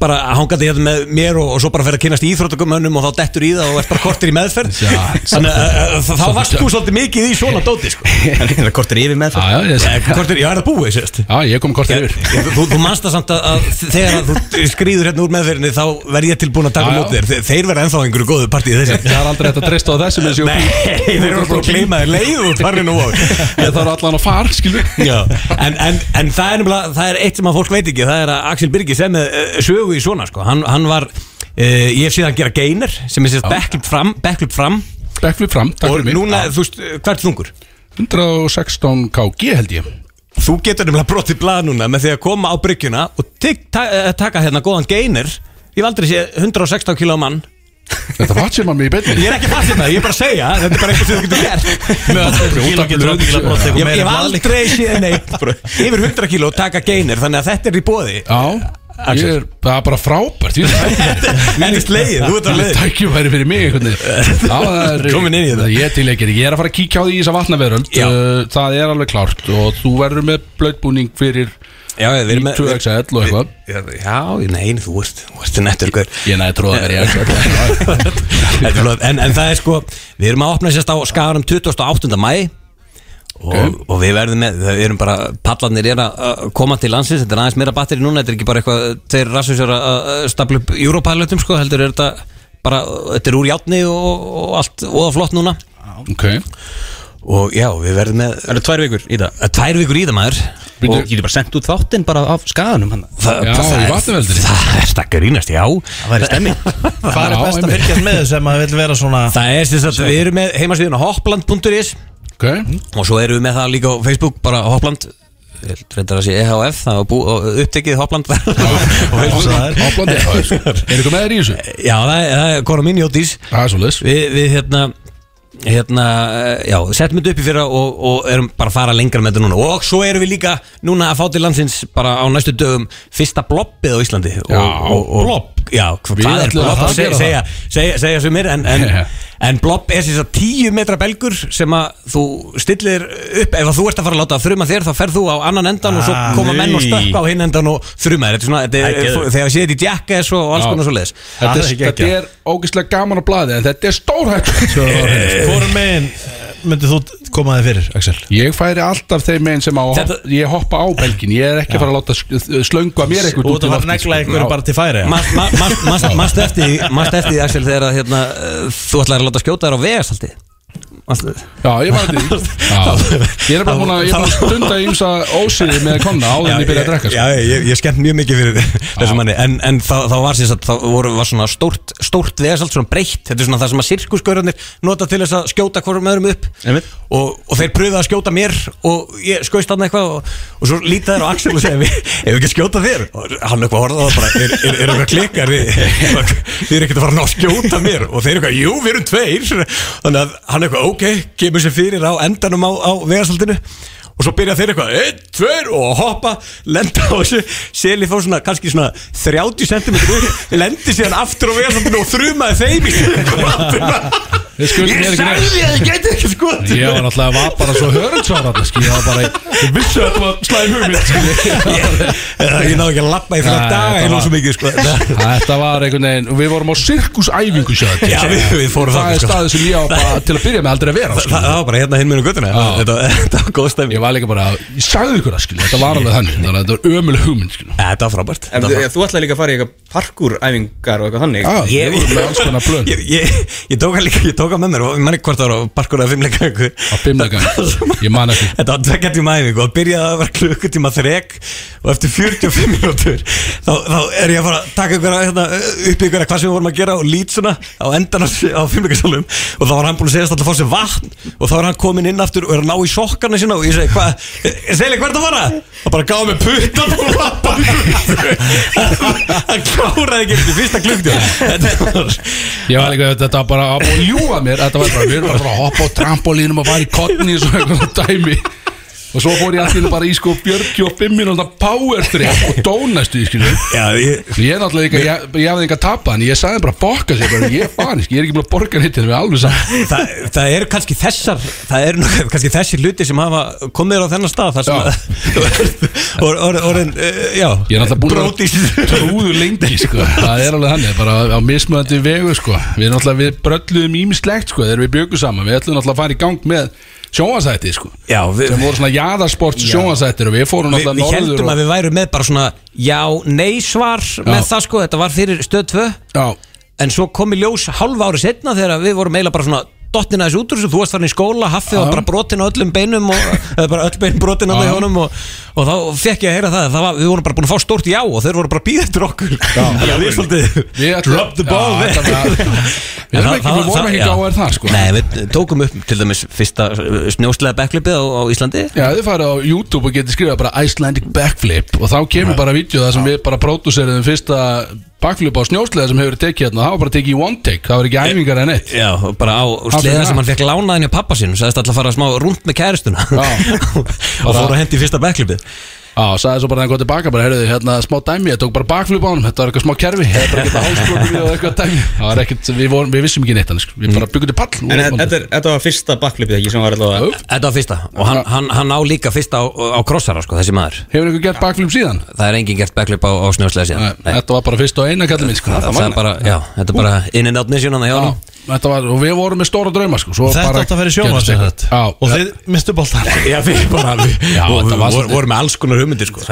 bara hangandi hérna með mér og, og svo bara fer að kynast íþróttamönnum og þá dettur í það og ert bara kortir í meðferð. Já, þannig að þá- varst þú svolítið mikið í svona dóti sko. Kortir yfir með Já, já, Eh, kortir, er það búið sérst já, ég kom kortið yfir. Þú, þú manst það samt að, að þegar þú skrýður hérna úr meðferðinni þá verð ég tilbúin að taka mótið þér. Þe- Þeir verða ennþá einhverju góðu partíð þessi Eins og fara, skilur en, en, en það er nefnilega, það er eitt sem að fólk veit ekki Það er að Axel Birgir sem uh, sögu í svona sko. hann, hann var, uh, ég hef síðan að gera gainer sem er sérst backflip fram, backflip fram. Backflip fram, Og núna, þú veist, uh, hvert þungur? 116 kg held ég. Þú getur nefnilega brotið blað núna með því að koma á bryggjuna og eh, taka hérna góðan gainer. Ég hef aldrei séð 116 kg mann Þetta að mig í beinni. Ég er ekki fast þetta, ég er bara að segja Þetta er bara eitthvað sem þú getur gert. Ég ég hef aldrei séð neitt Yfir 100 kíló taka gainer Þannig að þetta er í bóði Já, ég er, það er bara frábært Þetta er slegið, þú ert á leið. Tækjumværi fyrir mig einhvern veginn. Já, það er Komin inn í þetta. Ég er til ekki, ég er að fara að kíkja á því í þessa vatnaveröld. Uh, Það er alveg klárt Og þú verður með blöðbúning fyrir Já, við erum með 2XL og eitthvað. Já, nei, þú ert, þú ert nettur ykkur Ég næði tróða þér í XL Þetta er en, en það er sko Við erum að opna sérst á skaganum 28. mæ og, og við verðum með Við erum bara, pallarnir er að koma til landsins. Þetta er aðeins meira batteri núna Þetta er ekki bara eitthvað Þeir rassusar að stapla upp Europælutum sko Heldur er þetta bara Þetta er úr játni og, og allt Og það flott núna. Ok Og já, við verðum með Það eru tvær vikur í það. Tvær vikur í það maður. Og ég getur bara sendt út þáttinn bara af skaganum hann? Það, Já, það, í er- vatnaveldinni. það er stakkar ínast, já. Það væri stemming Hvað er Já, best að einmitt. fylgjast með þessu ef maður vil vera svona Það er sem sagt, við erum með heimasíðuna hoppland.is Ok. Og svo erum við með það líka á Facebook bara Hoppland reyndar að sé EHF það var bú, og upptekið Hoppland og Facebook Hoplandi Er. Eitthvað með þér í þessu? Já, það er, það er Kora Mini Ótís Það er svo leys við, við hérna hérna, eh, já, settum þetta upp í fyrra og, og erum bara að fara lengra með þetta núna og svo erum við líka núna að fá til landsins bara á næstu dögum fyrsta bloppið á Íslandi og, Já, og, og, blobb? Já, hva- Við hvað er ætlum að blopp fara að gera segja, segja, segja sem mér en, en. en blopp er þess að tíu metra belgur sem að þú stillir upp. Ef að þú ert að fara að láta að þruma þér þá ferð þú á annan endan og svo Ah, koma menn og nei. stökka á hinn endan og þruma þér. Þetta er svona, þetta Æ, er, geðveikt. þegar séð þetta í jackass og alls konar svo leis Þetta það er, er þetta er ógeðslega gaman á blaði En þetta er stórhægt Hvorum megin myndið þú koma þig fyrir, Axel? Ég færi alltaf þeim meginn sem á að Þetta- hoppa, Ég hoppa á belgin Ég er ekki að fara að láta sk- slöngu að mér eitthvað Þú ert að fara að negla einhverju bara til færi Mast eftir því, Axel þegar að, hérna, uh, þú ætlaði að láta skjóta þér á vegasalti Manstu- Já, ég var því. Já. Ég er bara búin að, stunda í ymsa ósýði með konna en ég byrja að drekka sko. Já, ég, ég skemmt mjög mikið fyrir þessum manni. En, en þá, þá var sér að þá voru, var svona stórt, stórt vegasalt, svona breytt. Þetta er svona það sem að sirkusgörðarnir nota til þess að skjóta hvorum öðrum upp. Og, og þeir pröfuðu að skjóta mér og ég skauðst hann eitthvað og, og svo lítið þær á Axel og segja "Við- ef við ekki að skjóta þér? Og hann eitthvað horfði á það bara er, er, er ok, kemur sér fyrir á endanum á, á vegasaltinu og svo byrja þeir eitthvað, einn, tveir og hoppa, lenda á þessu. Seli fór svona, kannski svona 30 cm lendi síðan aftur á vegasaltinu og þrumaði þeim í Ég sagði að þið gæti ekki skotið. Ég var náttúrulega var bara svo skil, Ég var bara, ég vissi að þetta var slæm hugmynd. Ég náðu ekki að lappa í fyrir þetta Ég náðu svo mikið sko. Þetta var einhvern veginn og Við vorum á sirkusæfingu sjá þetta Já, við, við fórum Það er sko. staðið sem ég á bara til að byrja með aldrei að vera Það það var bara hérna hinn minn um göttuna Já. Þetta var góð stefni Ég var líka bara, ég sagði ykkur það skil, Þetta var alveg þannig, að þetta var ömuleg hugmynd. Þetta var frábært. Þú, ætlaði líka að fara í eitthvað og tók hann með mér og manni hvort það var á parkur eða fimmleika Á fimmleika, ég man ekki. Þetta var tvekja tíma æfingu og byrjaði að vera klukkutíma þrek og eftir 45 mínútur þá, þá er ég að fara að taka ykkur hérna, upp ykkur hvað sem við vorum að gera og lít svona á endan á, á fimmleikasalum og þá var hann búin að segja alltaf að fá sér vatn og þá var hann komin inn aftur og er að ná í sokkarna sína og ég segi hvað, segli hvert að fara? og bara gáði mig puttan og lappa hann kláraði ekki fyrsta klukktíma. Þetta var bara að búið ljúa mér Þetta var bara, við erum bara að hoppa á trampolínum og fara í kottni og svona dæmi Og svo fór ég allir bara í sko 45 minúta power trip og dónastu í skilu Já, ég, Ég er náttúrulega ekki, ég, ég hafði ekki að tapa en ég sagði bara bokka sér, bara, ég er farin, ég er ekki búin að borga nýtt hérna við alveg saman. Það, það eru kannski þessar það eru kannski þessir hluti sem hafa komið á þennan stað þar sem að or, or, orðin, uh, já Ég er náttúrulega trúðu lengi sko. Það er alveg þannig, bara á mismöðandi vegu sko. Við náttúrulega, við brölluðum ímislegt sko, þegar við bjögum saman. Við ætlum náttúrulega að fara í gang með sjónvarsætti sko. Já, við, sem voru svona jaðarsports sjónvarsættir og við fórum við, náttúrulega við norður heldum og, að við værum með bara svona já, nei svar með það sko, þetta var fyrir stöð 2 Já, en svo kom í ljós halva ári setna þegar við vorum eiginlega bara svona dottin aðeins út úr þessu, þú varst farin í skóla haffið og bara brotin á öllum beinum og, eða bara öll bein brotin á með honum og, og þá fekk ég að heyra það, það var, við vorum bara búin að fá stórt já og þeir voru bara eftir okkur. Já. við svolítið drop the ball Við erum ekki- við vorum ekki já. gáðir þar, sko. Nei, við tókum upp til dæmis fyrsta snjóslega backflipið á, á Íslandi. Já, þið farið á YouTube og getið skrifað bara Icelandic backflip og þá kemur bara vídeo það sem við bara pródúseriðum fyrsta backflip á snjóslega sem hefur verið tekið hérna það var bara tekið í one take, það var ekki æfingar en eitt. Já, og bara á sleða sem hann fekk lánaðin hjá pappa sinu sagðist alltaf að fara smá rúnt með kæristuna. Og fór að hendi í fyrsta backflipið Já, sagði svo bara þegar hann kom tilbaka bara, heyrðu, hérna, smá dæmi, ég tók bara bakflip á honum. Þetta var eitthvað smá kerfi, þetta var eitthvað hálsblokkur og eitthvað dæmi. Það var ekkert, við, vorum, við vissum ekki neitt hann, sko. Við bara byggum til pall En þetta- þetta er- þetta var fyrsta bakflipið ekki sem var allavega Þetta var fyrsta. Og hann, hann, hann á líka fyrsta á, á krossara sko, þessi maður. Hefur einhver gert bakflip síðan? Það er engin gert backflip á, á snjóslega síðan. Nei. Þetta var bara fyrsta og eina kallið minn, sko. Það, það er bara, já, þetta er bara in and out mission hann hjá hann Þetta var, og við vorum með stóra drauma, sko svo Þetta bara átti að vera. Já, Og þið mistu boltan Já, við vorum með alls konar hugmyndir sko.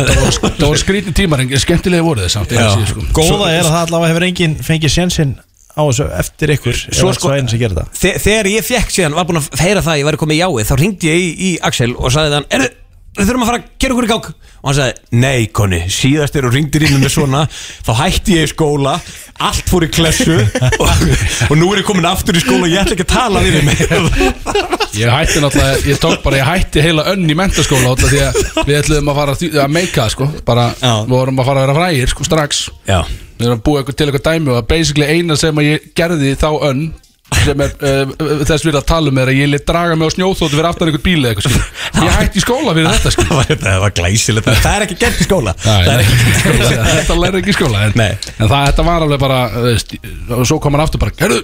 Þetta var, skrítið tímar, en skemmtilega voru þið samt sko. Góða er að það allavega hefur enginn fengið sénsinn á þessu eftir ykkur Svo sko- Þegar ég fekk síðan, var búin að heyra það að ég væri komið í jáið, þá ringdi ég í, í Axel og sagði hann, er við þurfum að fara að gera okkur í gang og hann sagði, nei konni, síðast er og ringdir inn með svona, þá hætti ég í skóla allt fór í klessu og, og nú er ég komin aftur í skóla og ég ætla ekki að tala við þig Ég hætti náttúrulega, ég tók bara, ég hætti heila önn í mentaskóla Því að við ætluðum að fara að, að meika það, sko. Bara, við vorum að fara að vera frægir, sko, strax. Já. Við erum að búa til eitthvað dæmi og basically eina sem að ég gerði þá önn sem er uh, þess við að tala um er að ég lit draga mig á snjóþóttu fyrir aftan einhvern bíl eða eitthvað sko. ég hætti í skóla fyrir þetta sko. það var glæsilegt. Það er ekki gert í skóla. Það er ekki gert í skóla. Þetta lærði ekki í skóla en, en það, þetta var alveg bara veist, og svo kom hann aftur bara Herru,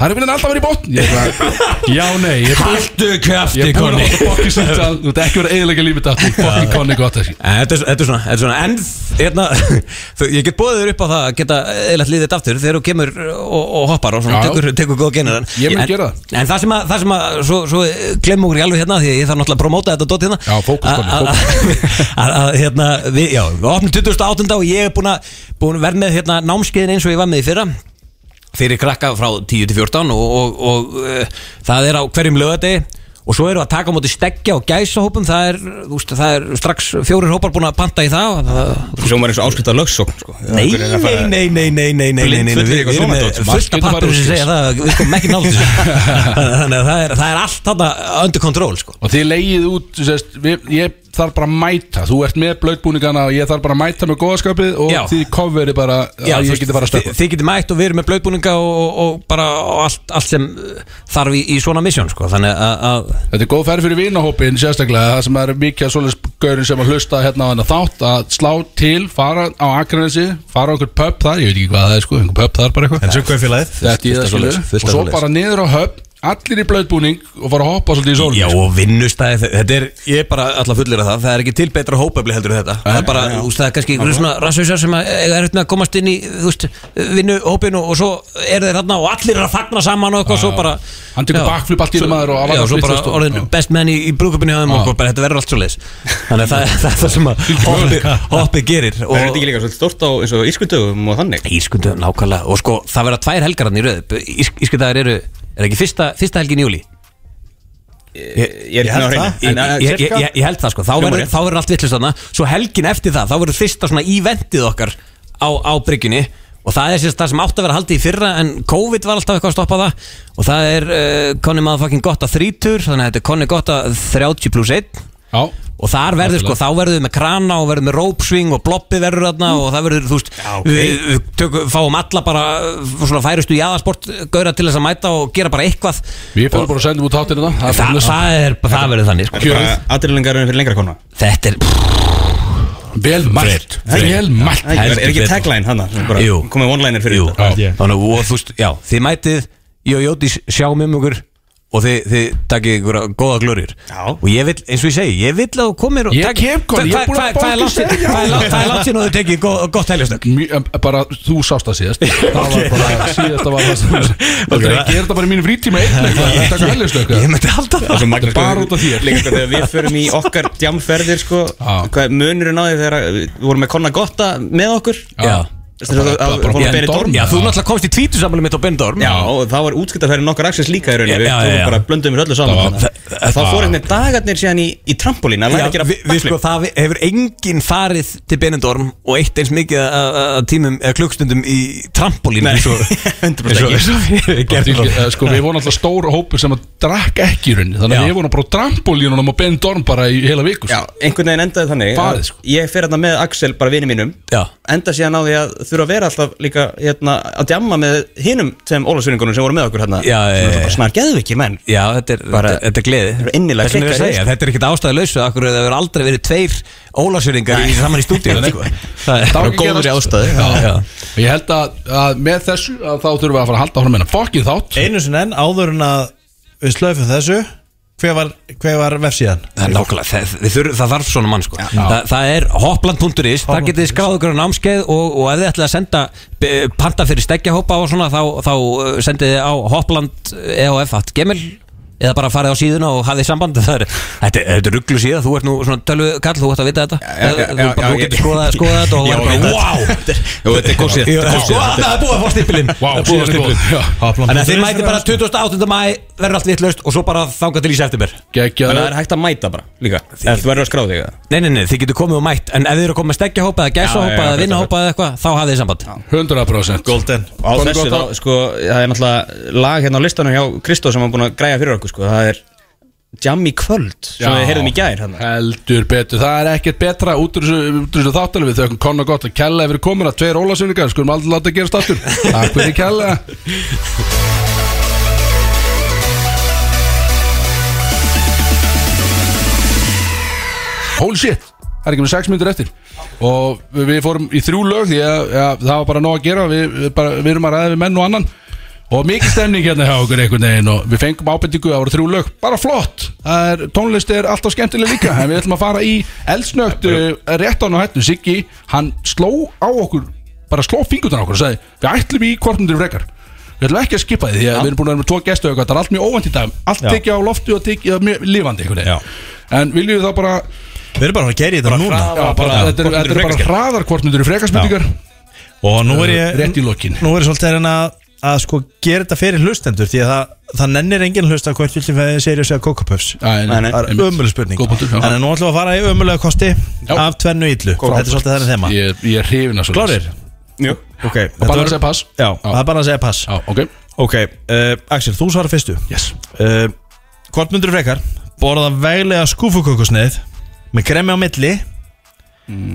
það er vinnan alltaf verið í botn. Ég bara, já nei ég er búinn- Haltu kjafti, Ég er láta bokki sitt að Þú ert ekki verið eiginlega lífið þetta Bokki konni gott þessi En Þetta er, þetta er svona, þetta er svona En hérna, þú, ég get bóðið þér upp á það að geta liðið þetta aftur þegar þú kemur og, og hoppar og svona Já. tekur, tekur góða genur Ég mun en, gera það. En það sem að, það sem að svo, svo glemum okkur í alveg hérna því að ég þarf náttúrulega að promóta þetta dót hérna. Já, fókus, Að- að- að- að, hérna, við, já, við opnum 2008 og ég er búin að, búin að vera með hérna námskeiðin eins og ég var með í fyrra fyrir krakka frá 10 til 14 og, og, og uh, það er á hverjum lögadegi og svo eru að taka á móti steggja og gæsa hópum það er, úst, það er strax fjórir hópar búin að panta í það Sjóma er eins og áskipta lögsokn sko. Nei, nei, nei, nei, nei, nei, nei Við vi, vi, erum með fullta pappur sem segja það, við komum ekki nátt þannig að það er, það er allt þarna undir kontról sko. Og þið leiðið út sest, við, ég þarf bara að mæta, þú ert með blöðbúningana og ég þarf bara að mæta með góðskapið og Já. þið kofverið bara Já, að ég geti bara að stöpa Þið geti mætt og við erum með blöðbúninga og, og bara og allt, allt sem þarf í, í svona misjón sko. þannig að, að Þetta er góð ferð fyrir vinahópin sérstaklega Það sem er mikið að svoleiðis gaurin sem að hlusta hérna á hennar þátt Að slá til, fara á Akranesi Fara á einhver pub þar, ég veit ekki hvað það er sko Einhver pub þar bara eitthvað. Þetta svoleiðis, fullt Og svo bara niður á höfn Allir í blöðbúning og fara að hoppa svolítið í sólum Já og vinnustæði, þetta er, ég er bara alltaf fullir af það, það er ekki til betra hópefli heldur en þetta. Það er bara, þú veist, það er kannski einhverjum svona rasshausar sem að eiga erfitt með að komast inn í, þú veist, vinnuhópin og, og svo eru þeir þarna og allir eru að fagna saman og eitthvað, Já. svo bara Hann tekur bakflip allt í Svo- maður og að Já, svo bara og- orðin best menn í, í brúkupinu hjá þeim og bara þetta verður allt svo leis Þannig að það, er- það er það sem er ekki fyrsta, fyrsta helgin í júli? Ég held ég, ég, ég, cirka? ég, ég held það sko, þá verður, þá verður allt vittlust þarna. Svo helgin eftir það, þá verður fyrsta svona íventið okkar á, á bryggjunni. Og það er sérst það sem átt að vera haldið í fyrra En COVID var alltaf eitthvað að stoppa það. Og það er uh, konni maður fucking gott að þrítur Þannig að þetta er konni gott að 30 pluss 1 Já, Og þar verður sko, þá verður við með krana og verður með rope swing og bloppi verður þarna og það verður, þú veist, við, við tökum, fáum alla bara uh, svona færustu jáðasport gauðra til þess að mæta og gera bara eitthvað. Við fyrir bara að senda út hátir þetta Það, það, það, er, það verður þannig sko. Aðrilingarinn fyrir lengra kona Þetta er Vel mælt. Vel mælt. Er ekki tagline hann Jú. Komið one-liner fyrir þetta. Þannig og þú veist, já, þið mætið Jódís sjáum um ykkur og þið, þið takkir einhverja góða glörir og ég vil, eins og ég segi, ég vil að þú komir og takk, hvað er látt sín hvað er látt sín og þú tekir gott heljastök bara þú sást að síðast það var bara síðast það var það það er ekki, ég er þetta bara í mínu frítíma ég takkar heljastök ég myndi alltaf það bara út af þér líka þegar við förum í okkar djamferðir sko, munurinn á því þegar við vorum með konna gotta með okkur já Þú náttúrulega komst í tvítusamlega mitt á Benidorm Já, og það var útskiptarferðin okkar Axels líka í rauninu Við bara blöndum við öllu saman. Það fór einhvern veginn dagarnir síðan í trampolín. Það sko, hefur enginn farið til Benidorm og eitt eins mikið klukkstundum í trampolín Nei, 100% ekki. Sko. Eh, sko. við vorum alltaf stóra hópu sem að drakk ekki í rauninu Þannig að við vorum bara á trampolínunum á Benidorm bara í hela vikus sko. Já, einhvern veginn endaði þannig Ég fer að það með Axel bara vinið mínum. Enda síðan á því að þurfa að vera alltaf líka hérna, að djamma með hinum sem ólasvinningunum sem voru með okkur hérna Já, Sem já. bara snar geðvikið menn Já, þetta er, Bara- þetta, þetta er gleði Þetta er innilega er að klikkaðir, segja. Þetta er ekkert ástæðu lausu Akkur það hefur aldrei verið tveir ólasjöringar í saman í stúdíu sko. Það er góður í ástæðu Já. Já. Og Ég held að, að með þessu að þá þurfum við að fara að halda áfram með fokkið þátt Einu sinni enn áður en að við slöfum þessu Hver var, hver var vefsíðan? Það er nákvæmlega, það, það, þarf svona mann sko. Þa, það er hoppland.is, það getið skráð ykkur á námskeið og, og ef þið ætlaði að senda panta fyrir steggjahópa og svona þá, þá eh, sendið þið á gmail eða bara farið á síðuna og hafið samband. Er, þetta, er- er rugglu síða, þú ert nú svona tölvu kall, þú ert að vita þetta. Já, þú, já, þú, getur skoðað, skoðað þetta og verður bara, wow þetta er góð síða, Já, þetta er góð síða. það er búið að fá stippilinn síðan. Þannig að þið mæti bara 28. mæ verður allt vitlaust og svo bara þangað til í september. Þannig að það er hægt að mæta bara líka. Ef þú verður að skrá þig eða? Nei, nei, nei, þið getur komið og mætt. En ef þið eru að koma með steggjahópa eða gæsahópa eða vinnahópa eða eitthvað Þá hafið þið samband. 100% Golden. Á þessu þá, sko, það er náttúrulega lag hérna á listanum hjá Kristó sem hann búin að græja fyrir okkur, sko Það er Jam í kvöld, sem við heyrðum í gær hérna. Heldur betur, það er ekkert betra út úr þessu, þáttalegu við þau konna gott að kella ef við komin að tveir ólasunningar skulum aldrei láta að gerast aftur. Takk fyrir kella Holy shit, það er ekki með 6 minnur eftir. Og við fórum í þrjú lög því að ja, það var bara nóg að gera. Við, við, bara, við erum að ræða við menn og annan og mikið stemning hérna hjá okkur einhvern veginn og við fengum ábendingu, voru þrjú lög. Bara flott, er, tónlist er alltaf skemmtileg líka, en við ætlum að fara í eldsnögt uh, rétt án og hættu Siggi, hann sló á okkur bara sló fingurna á okkur og sagði við ætlum í hvort myndir frekar. Við ætlum ekki að skipa því því að við erum búin að vera með tvo gestu það er allt mjög óvænt í dag, allt Já. tekið á loftu og tekið veginn. En viljum við þá bara Við erum bara að gera þetta núna. þetta er, þetta er bara frekar. hraðar hvort myndir frekarsmyndingar Og nú er ég Rétt í lokin. Nú er ég svolítið að að, að sko gera þetta fyrir hlustendur Því að það, það nennir enginn að hlusta hvort Sirius eða Coco Puffs. Nei, nei, Það er ömuleg spurning. Já. En nú ætlum við að fara í ömulega kosti Já. Af tvennu illu. Þetta er svolítið þannig þema. Ég, ég er hrifin að svo Klárir? Jú. Ok. Og bara að segja pass? Já, það er bara að segja pass. Já, ok. Ok, uh, Axel, þú svarar fyrstu. Yes. Uh, Hvort myndur frekar Borða veglega skúfukökusneið Með kremi á milli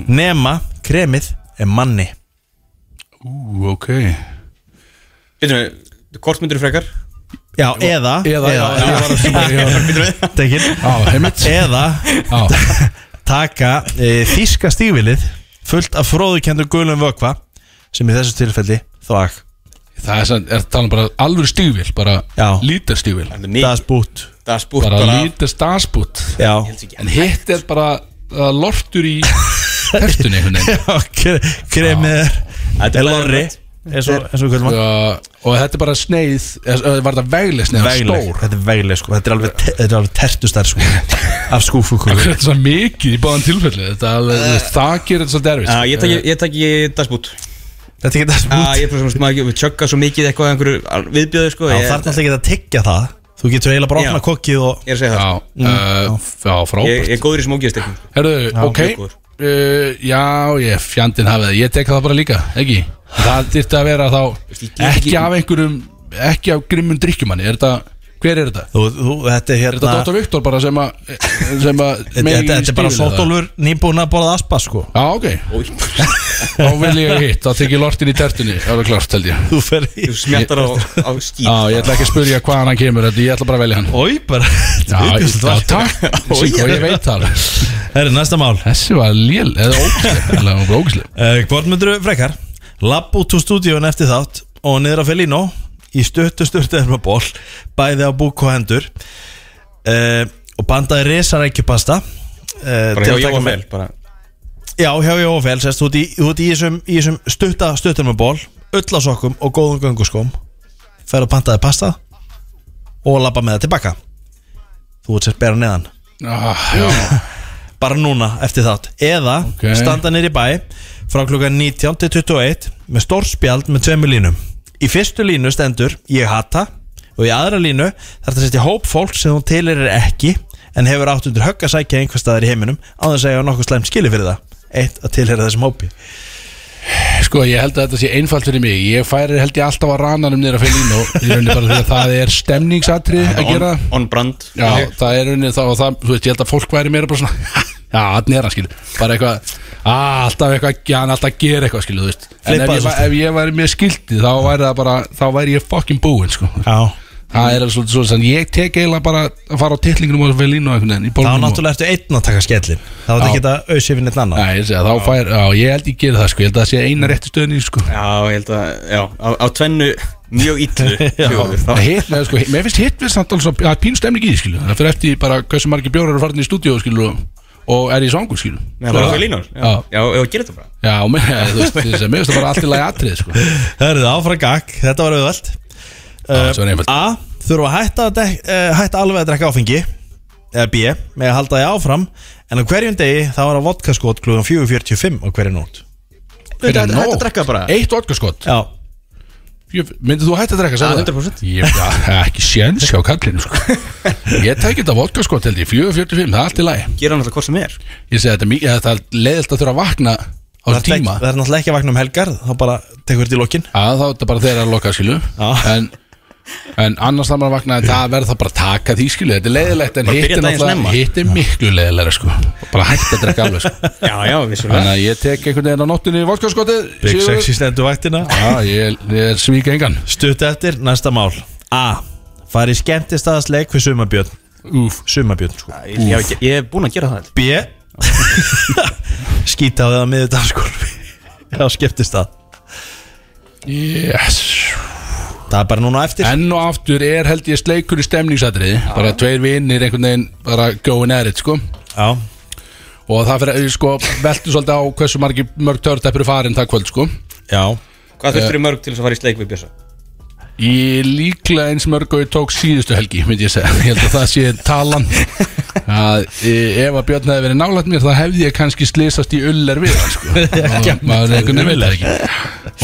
Nema kremið er manni? Ú, ok Býtum við, hvort myndir frekar? Já, eða Eða, já, ég var að heimitt Eða Já, taka e, þíska stígvilið fullt af fróðukendur gulum vökva sem í þessu tilfelli þvag. Það er, sann- er talað bara alveg stígvél Bara Já. lítir stígvél. Das bút Það er spúrt Bara stasbút Já, En hitt er bara uh, lortur í kre- kremið er lorri eins og, kvöldum Já, Og þetta er bara sneið eða, Var þetta vegleg sneið Vegleg, Stór? Þetta er vegleg sko. Þetta er alveg, te- þetta er alveg tertustar sko Af skúfuköku Þetta er svo mikið í báðan tilfelli Þetta er alveg, þú veist, það gerir þetta svo derfis Já, ég taki, ég taki dagsbút Þetta er ekki ég maður við tjögga svo mikið eitthvað einhverju viðbjöðu sko ég, þarf náttúrulega ekki að tyggja það. Þú getur eiginlega bara Já. opna kokkið og Ég er að segja það. Já, sko. uh, já, Ég, frábært. Ég er góður í smókiðastekning Herðu, ok. Uh, Já, ég fjandinn hafið það. Ég tek það bara líka, ekki Það þyrfti að vera þá Ekki ekki- af einhverjum Ekki af grimmum drikkjumanni Er þetta, hver er þetta? þú, þú, Þetta er Er þetta hérna Dóttar Viktor bara sem að sem að Þetta megi þetta- þetta er bara sótólfur nýbúin að borða aspa sko. Já, ok. Þá vil ég hitt, þá tek ég lortin í tertunni. Það er klart, held ég. Þú fer í Þú smjattar á, á skít Já, ég ætla ekki að spyrja hvaðan hann kemur þetta, Ég ætla bara að velja hann. Ói, bara Já, takk. Og ég veit það Herri, næsta mál. Þessi var lél, eða ógisleg Eða Lapp út úr stúdíun eftir þátt Og niður á Felino. Í stuttu stuttu erma ból Bæði á búk og hendur. Uh, Og bandaði risarækjupasta. Uh, Bara hjá Jóa Fel bara. Já, hjá þú ert í, þú ert í þessum, í þessum stutta stuttur með ból Ullasokkum og góðum gönguskóm Fer að pantaði pasta Og labba með það tilbaka. Þú ert sérst bera neðan. Ah, bara núna eftir þátt. Eða Ok. standa nýri bæ frá klukkan 19 til 21 með stór spjald með tveimur línum. Í fyrstu línu stendur ég hata og í aðra línu þarf það að setja hóp fólk sem þú tilir ekki en hefur átt undir högg að sækja einhver staðar í heiminum á þess að ég hafa nokkuð slæm skili fyrir það. Eitt að tilhera þessum hópi. Sko, ég held að þetta sé einfalt fyrir mig. Ég færi held ég alltaf að rananum niður að fylgja og í rauninni bara því að það er stemningsatrið að gera. On, on brand. Já, það er rauninni þá og það, þú veist, ég held að fólk væri meira bara svona Já, hann er hann skilu Bara eitthvað að, Alltaf eitthvað, já, hann alltaf að gera eitthvað skilu þú veist. En ef Flippa ég, þessu, var- ef ég væri með skildi Þá væri það bara, þá væri ég fucking búinn sko. Já. Það er alveg svolítið svo sem Ég tek eiginlega bara að fara á titlingunum og vel inn og einhvern veginn í Þá bólnum og- náttúrulega ertu einn að taka skellin Þá er Já. ekki þetta auðsifin eitt annar Nei, ég segi að þá fær, já, ég held ég gera það sko. Ég held að það sé eina réttu stöðin í sko. Já, ég held að, já, á, á tvennu mjög illu fjögur, þá- Það hitt, neða, sko, mér finnst hitt við samt alveg svo, það er pínu stemning í því, skilu Það fyrir eftir bara hversu margir bjórar eru farin í stúdíu, skilu Og er í svangur, skilu Já, bara fyrir línur. Já, Já, já, ef að gera þetta bara. Já, og mér, þú veist, þess að mér finnst það bara allt í lagi atrið, sko. Hörðu, áfram gag, þetta var auðvöld þetta var einfalt. A. Þurfa að hætta, að dek, uh, hætta alveg að drekka áfengi. Eða B. Með að halda því áfram. En á hverjum degi þá var að vodkaskot klúðan 4.45 á hverju nótt. Fyrir Hætt nóg. að drekka bara. Eitt vodkaskott Já Myndið þú hætti að drekka, Já, það? 100%. Ég, já, ekki séns hjá kallinu, sko. Ég tæki þetta vodkaskott, held ég, 4.45, það er allt í lagi. Gera hann alltaf hvort sem er. Ég segi þetta, er eða það er leiðilt að þurfa að vakna á Það er, tíma. það er náttúrulega ekki að vakna um helgar Þá bara tekur þetta í lokin. Já, þá er þetta bara þeirra að loka, skilu en, en annars maður að vakna það verður það bara að taka því, skilu Þetta er leiðilegt en hitt er náttúrulega. Hitt er miklu leiðilega, sko. Bara hætti að drekka alveg, sko. Já, já, vissulega. Þannig að ég tek einhvern veginn á nóttunni í vodkaskotið Big Sigur. sexy stendur vaktina. Já, ég, ég svíka engan. Stutt eftir, næsta mál. A. Fari skemmtistaðasleik við sumabjörn Úf Sumabjörn, sko. Ég, ég, ég hef búin að gera það. B. Skýta á það með þetta skolfi Já, skemmtistað. Yes Það er bara núna eftir. Enn og aftur er held ég sleikur í stemningsatriði. Bara tveir vinnir einhvern veginn bara going at it, sko. Já. Og það fyrir, sko, veltu svolítið á hversu margi mörg törteppur er farin það kvöld, sko. Já. Hvað þurftur í mörg til þess að fara í sleik við Bjössa? Ég líklega eins mörg og ég tók síðustu helgi, myndi ég segja. Ég held að það sé talan að e, ef að Björn hefði verið nálægt mér þá hefði ég kannski slýsast í uller við hann, sko. Og maður einhvern veginn vil ekki.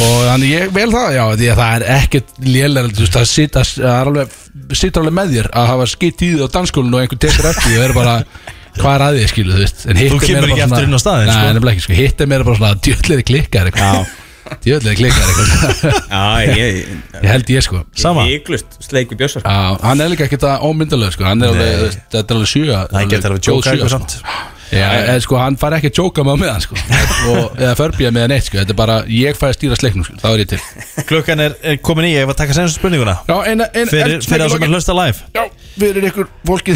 Og þannig ég vel það, já, því að það er ekkert lélega, þú veist, það er alveg, situr alveg með þér að hafa skitt í því á danskólinu og einhvern tekur eftir því og er bara, hvað er að því, skilu, þú veist? Þú kemur ekki aftur inn á staðinn, Nei, sko. hitt er meira bara svona djöðlega klikkar eitthvað Djöðlega klikkar eitthvað. Já, ég Ég held ég sko. Sama. Íglust sleik við Bjössa Já, hann er líka ekkert að ómyndalega sko. Hann er alveg, þetta er alveg sjö Hann getur alveg jóka eitthvað sko. samt. Já, eða sko, hann fær ekki að jóka með á meðan sko. Og, Eða förbíða með hann eitt sko. Þetta er bara, ég fæ að stýra sleiknum sko, þá er ég til. Klukkan er, er komin í, ég var að taka senast spurninguna. Já, eina, eina Fyrir, fyrir það sem er hlusta live. Já, fyrir ykkur fólkið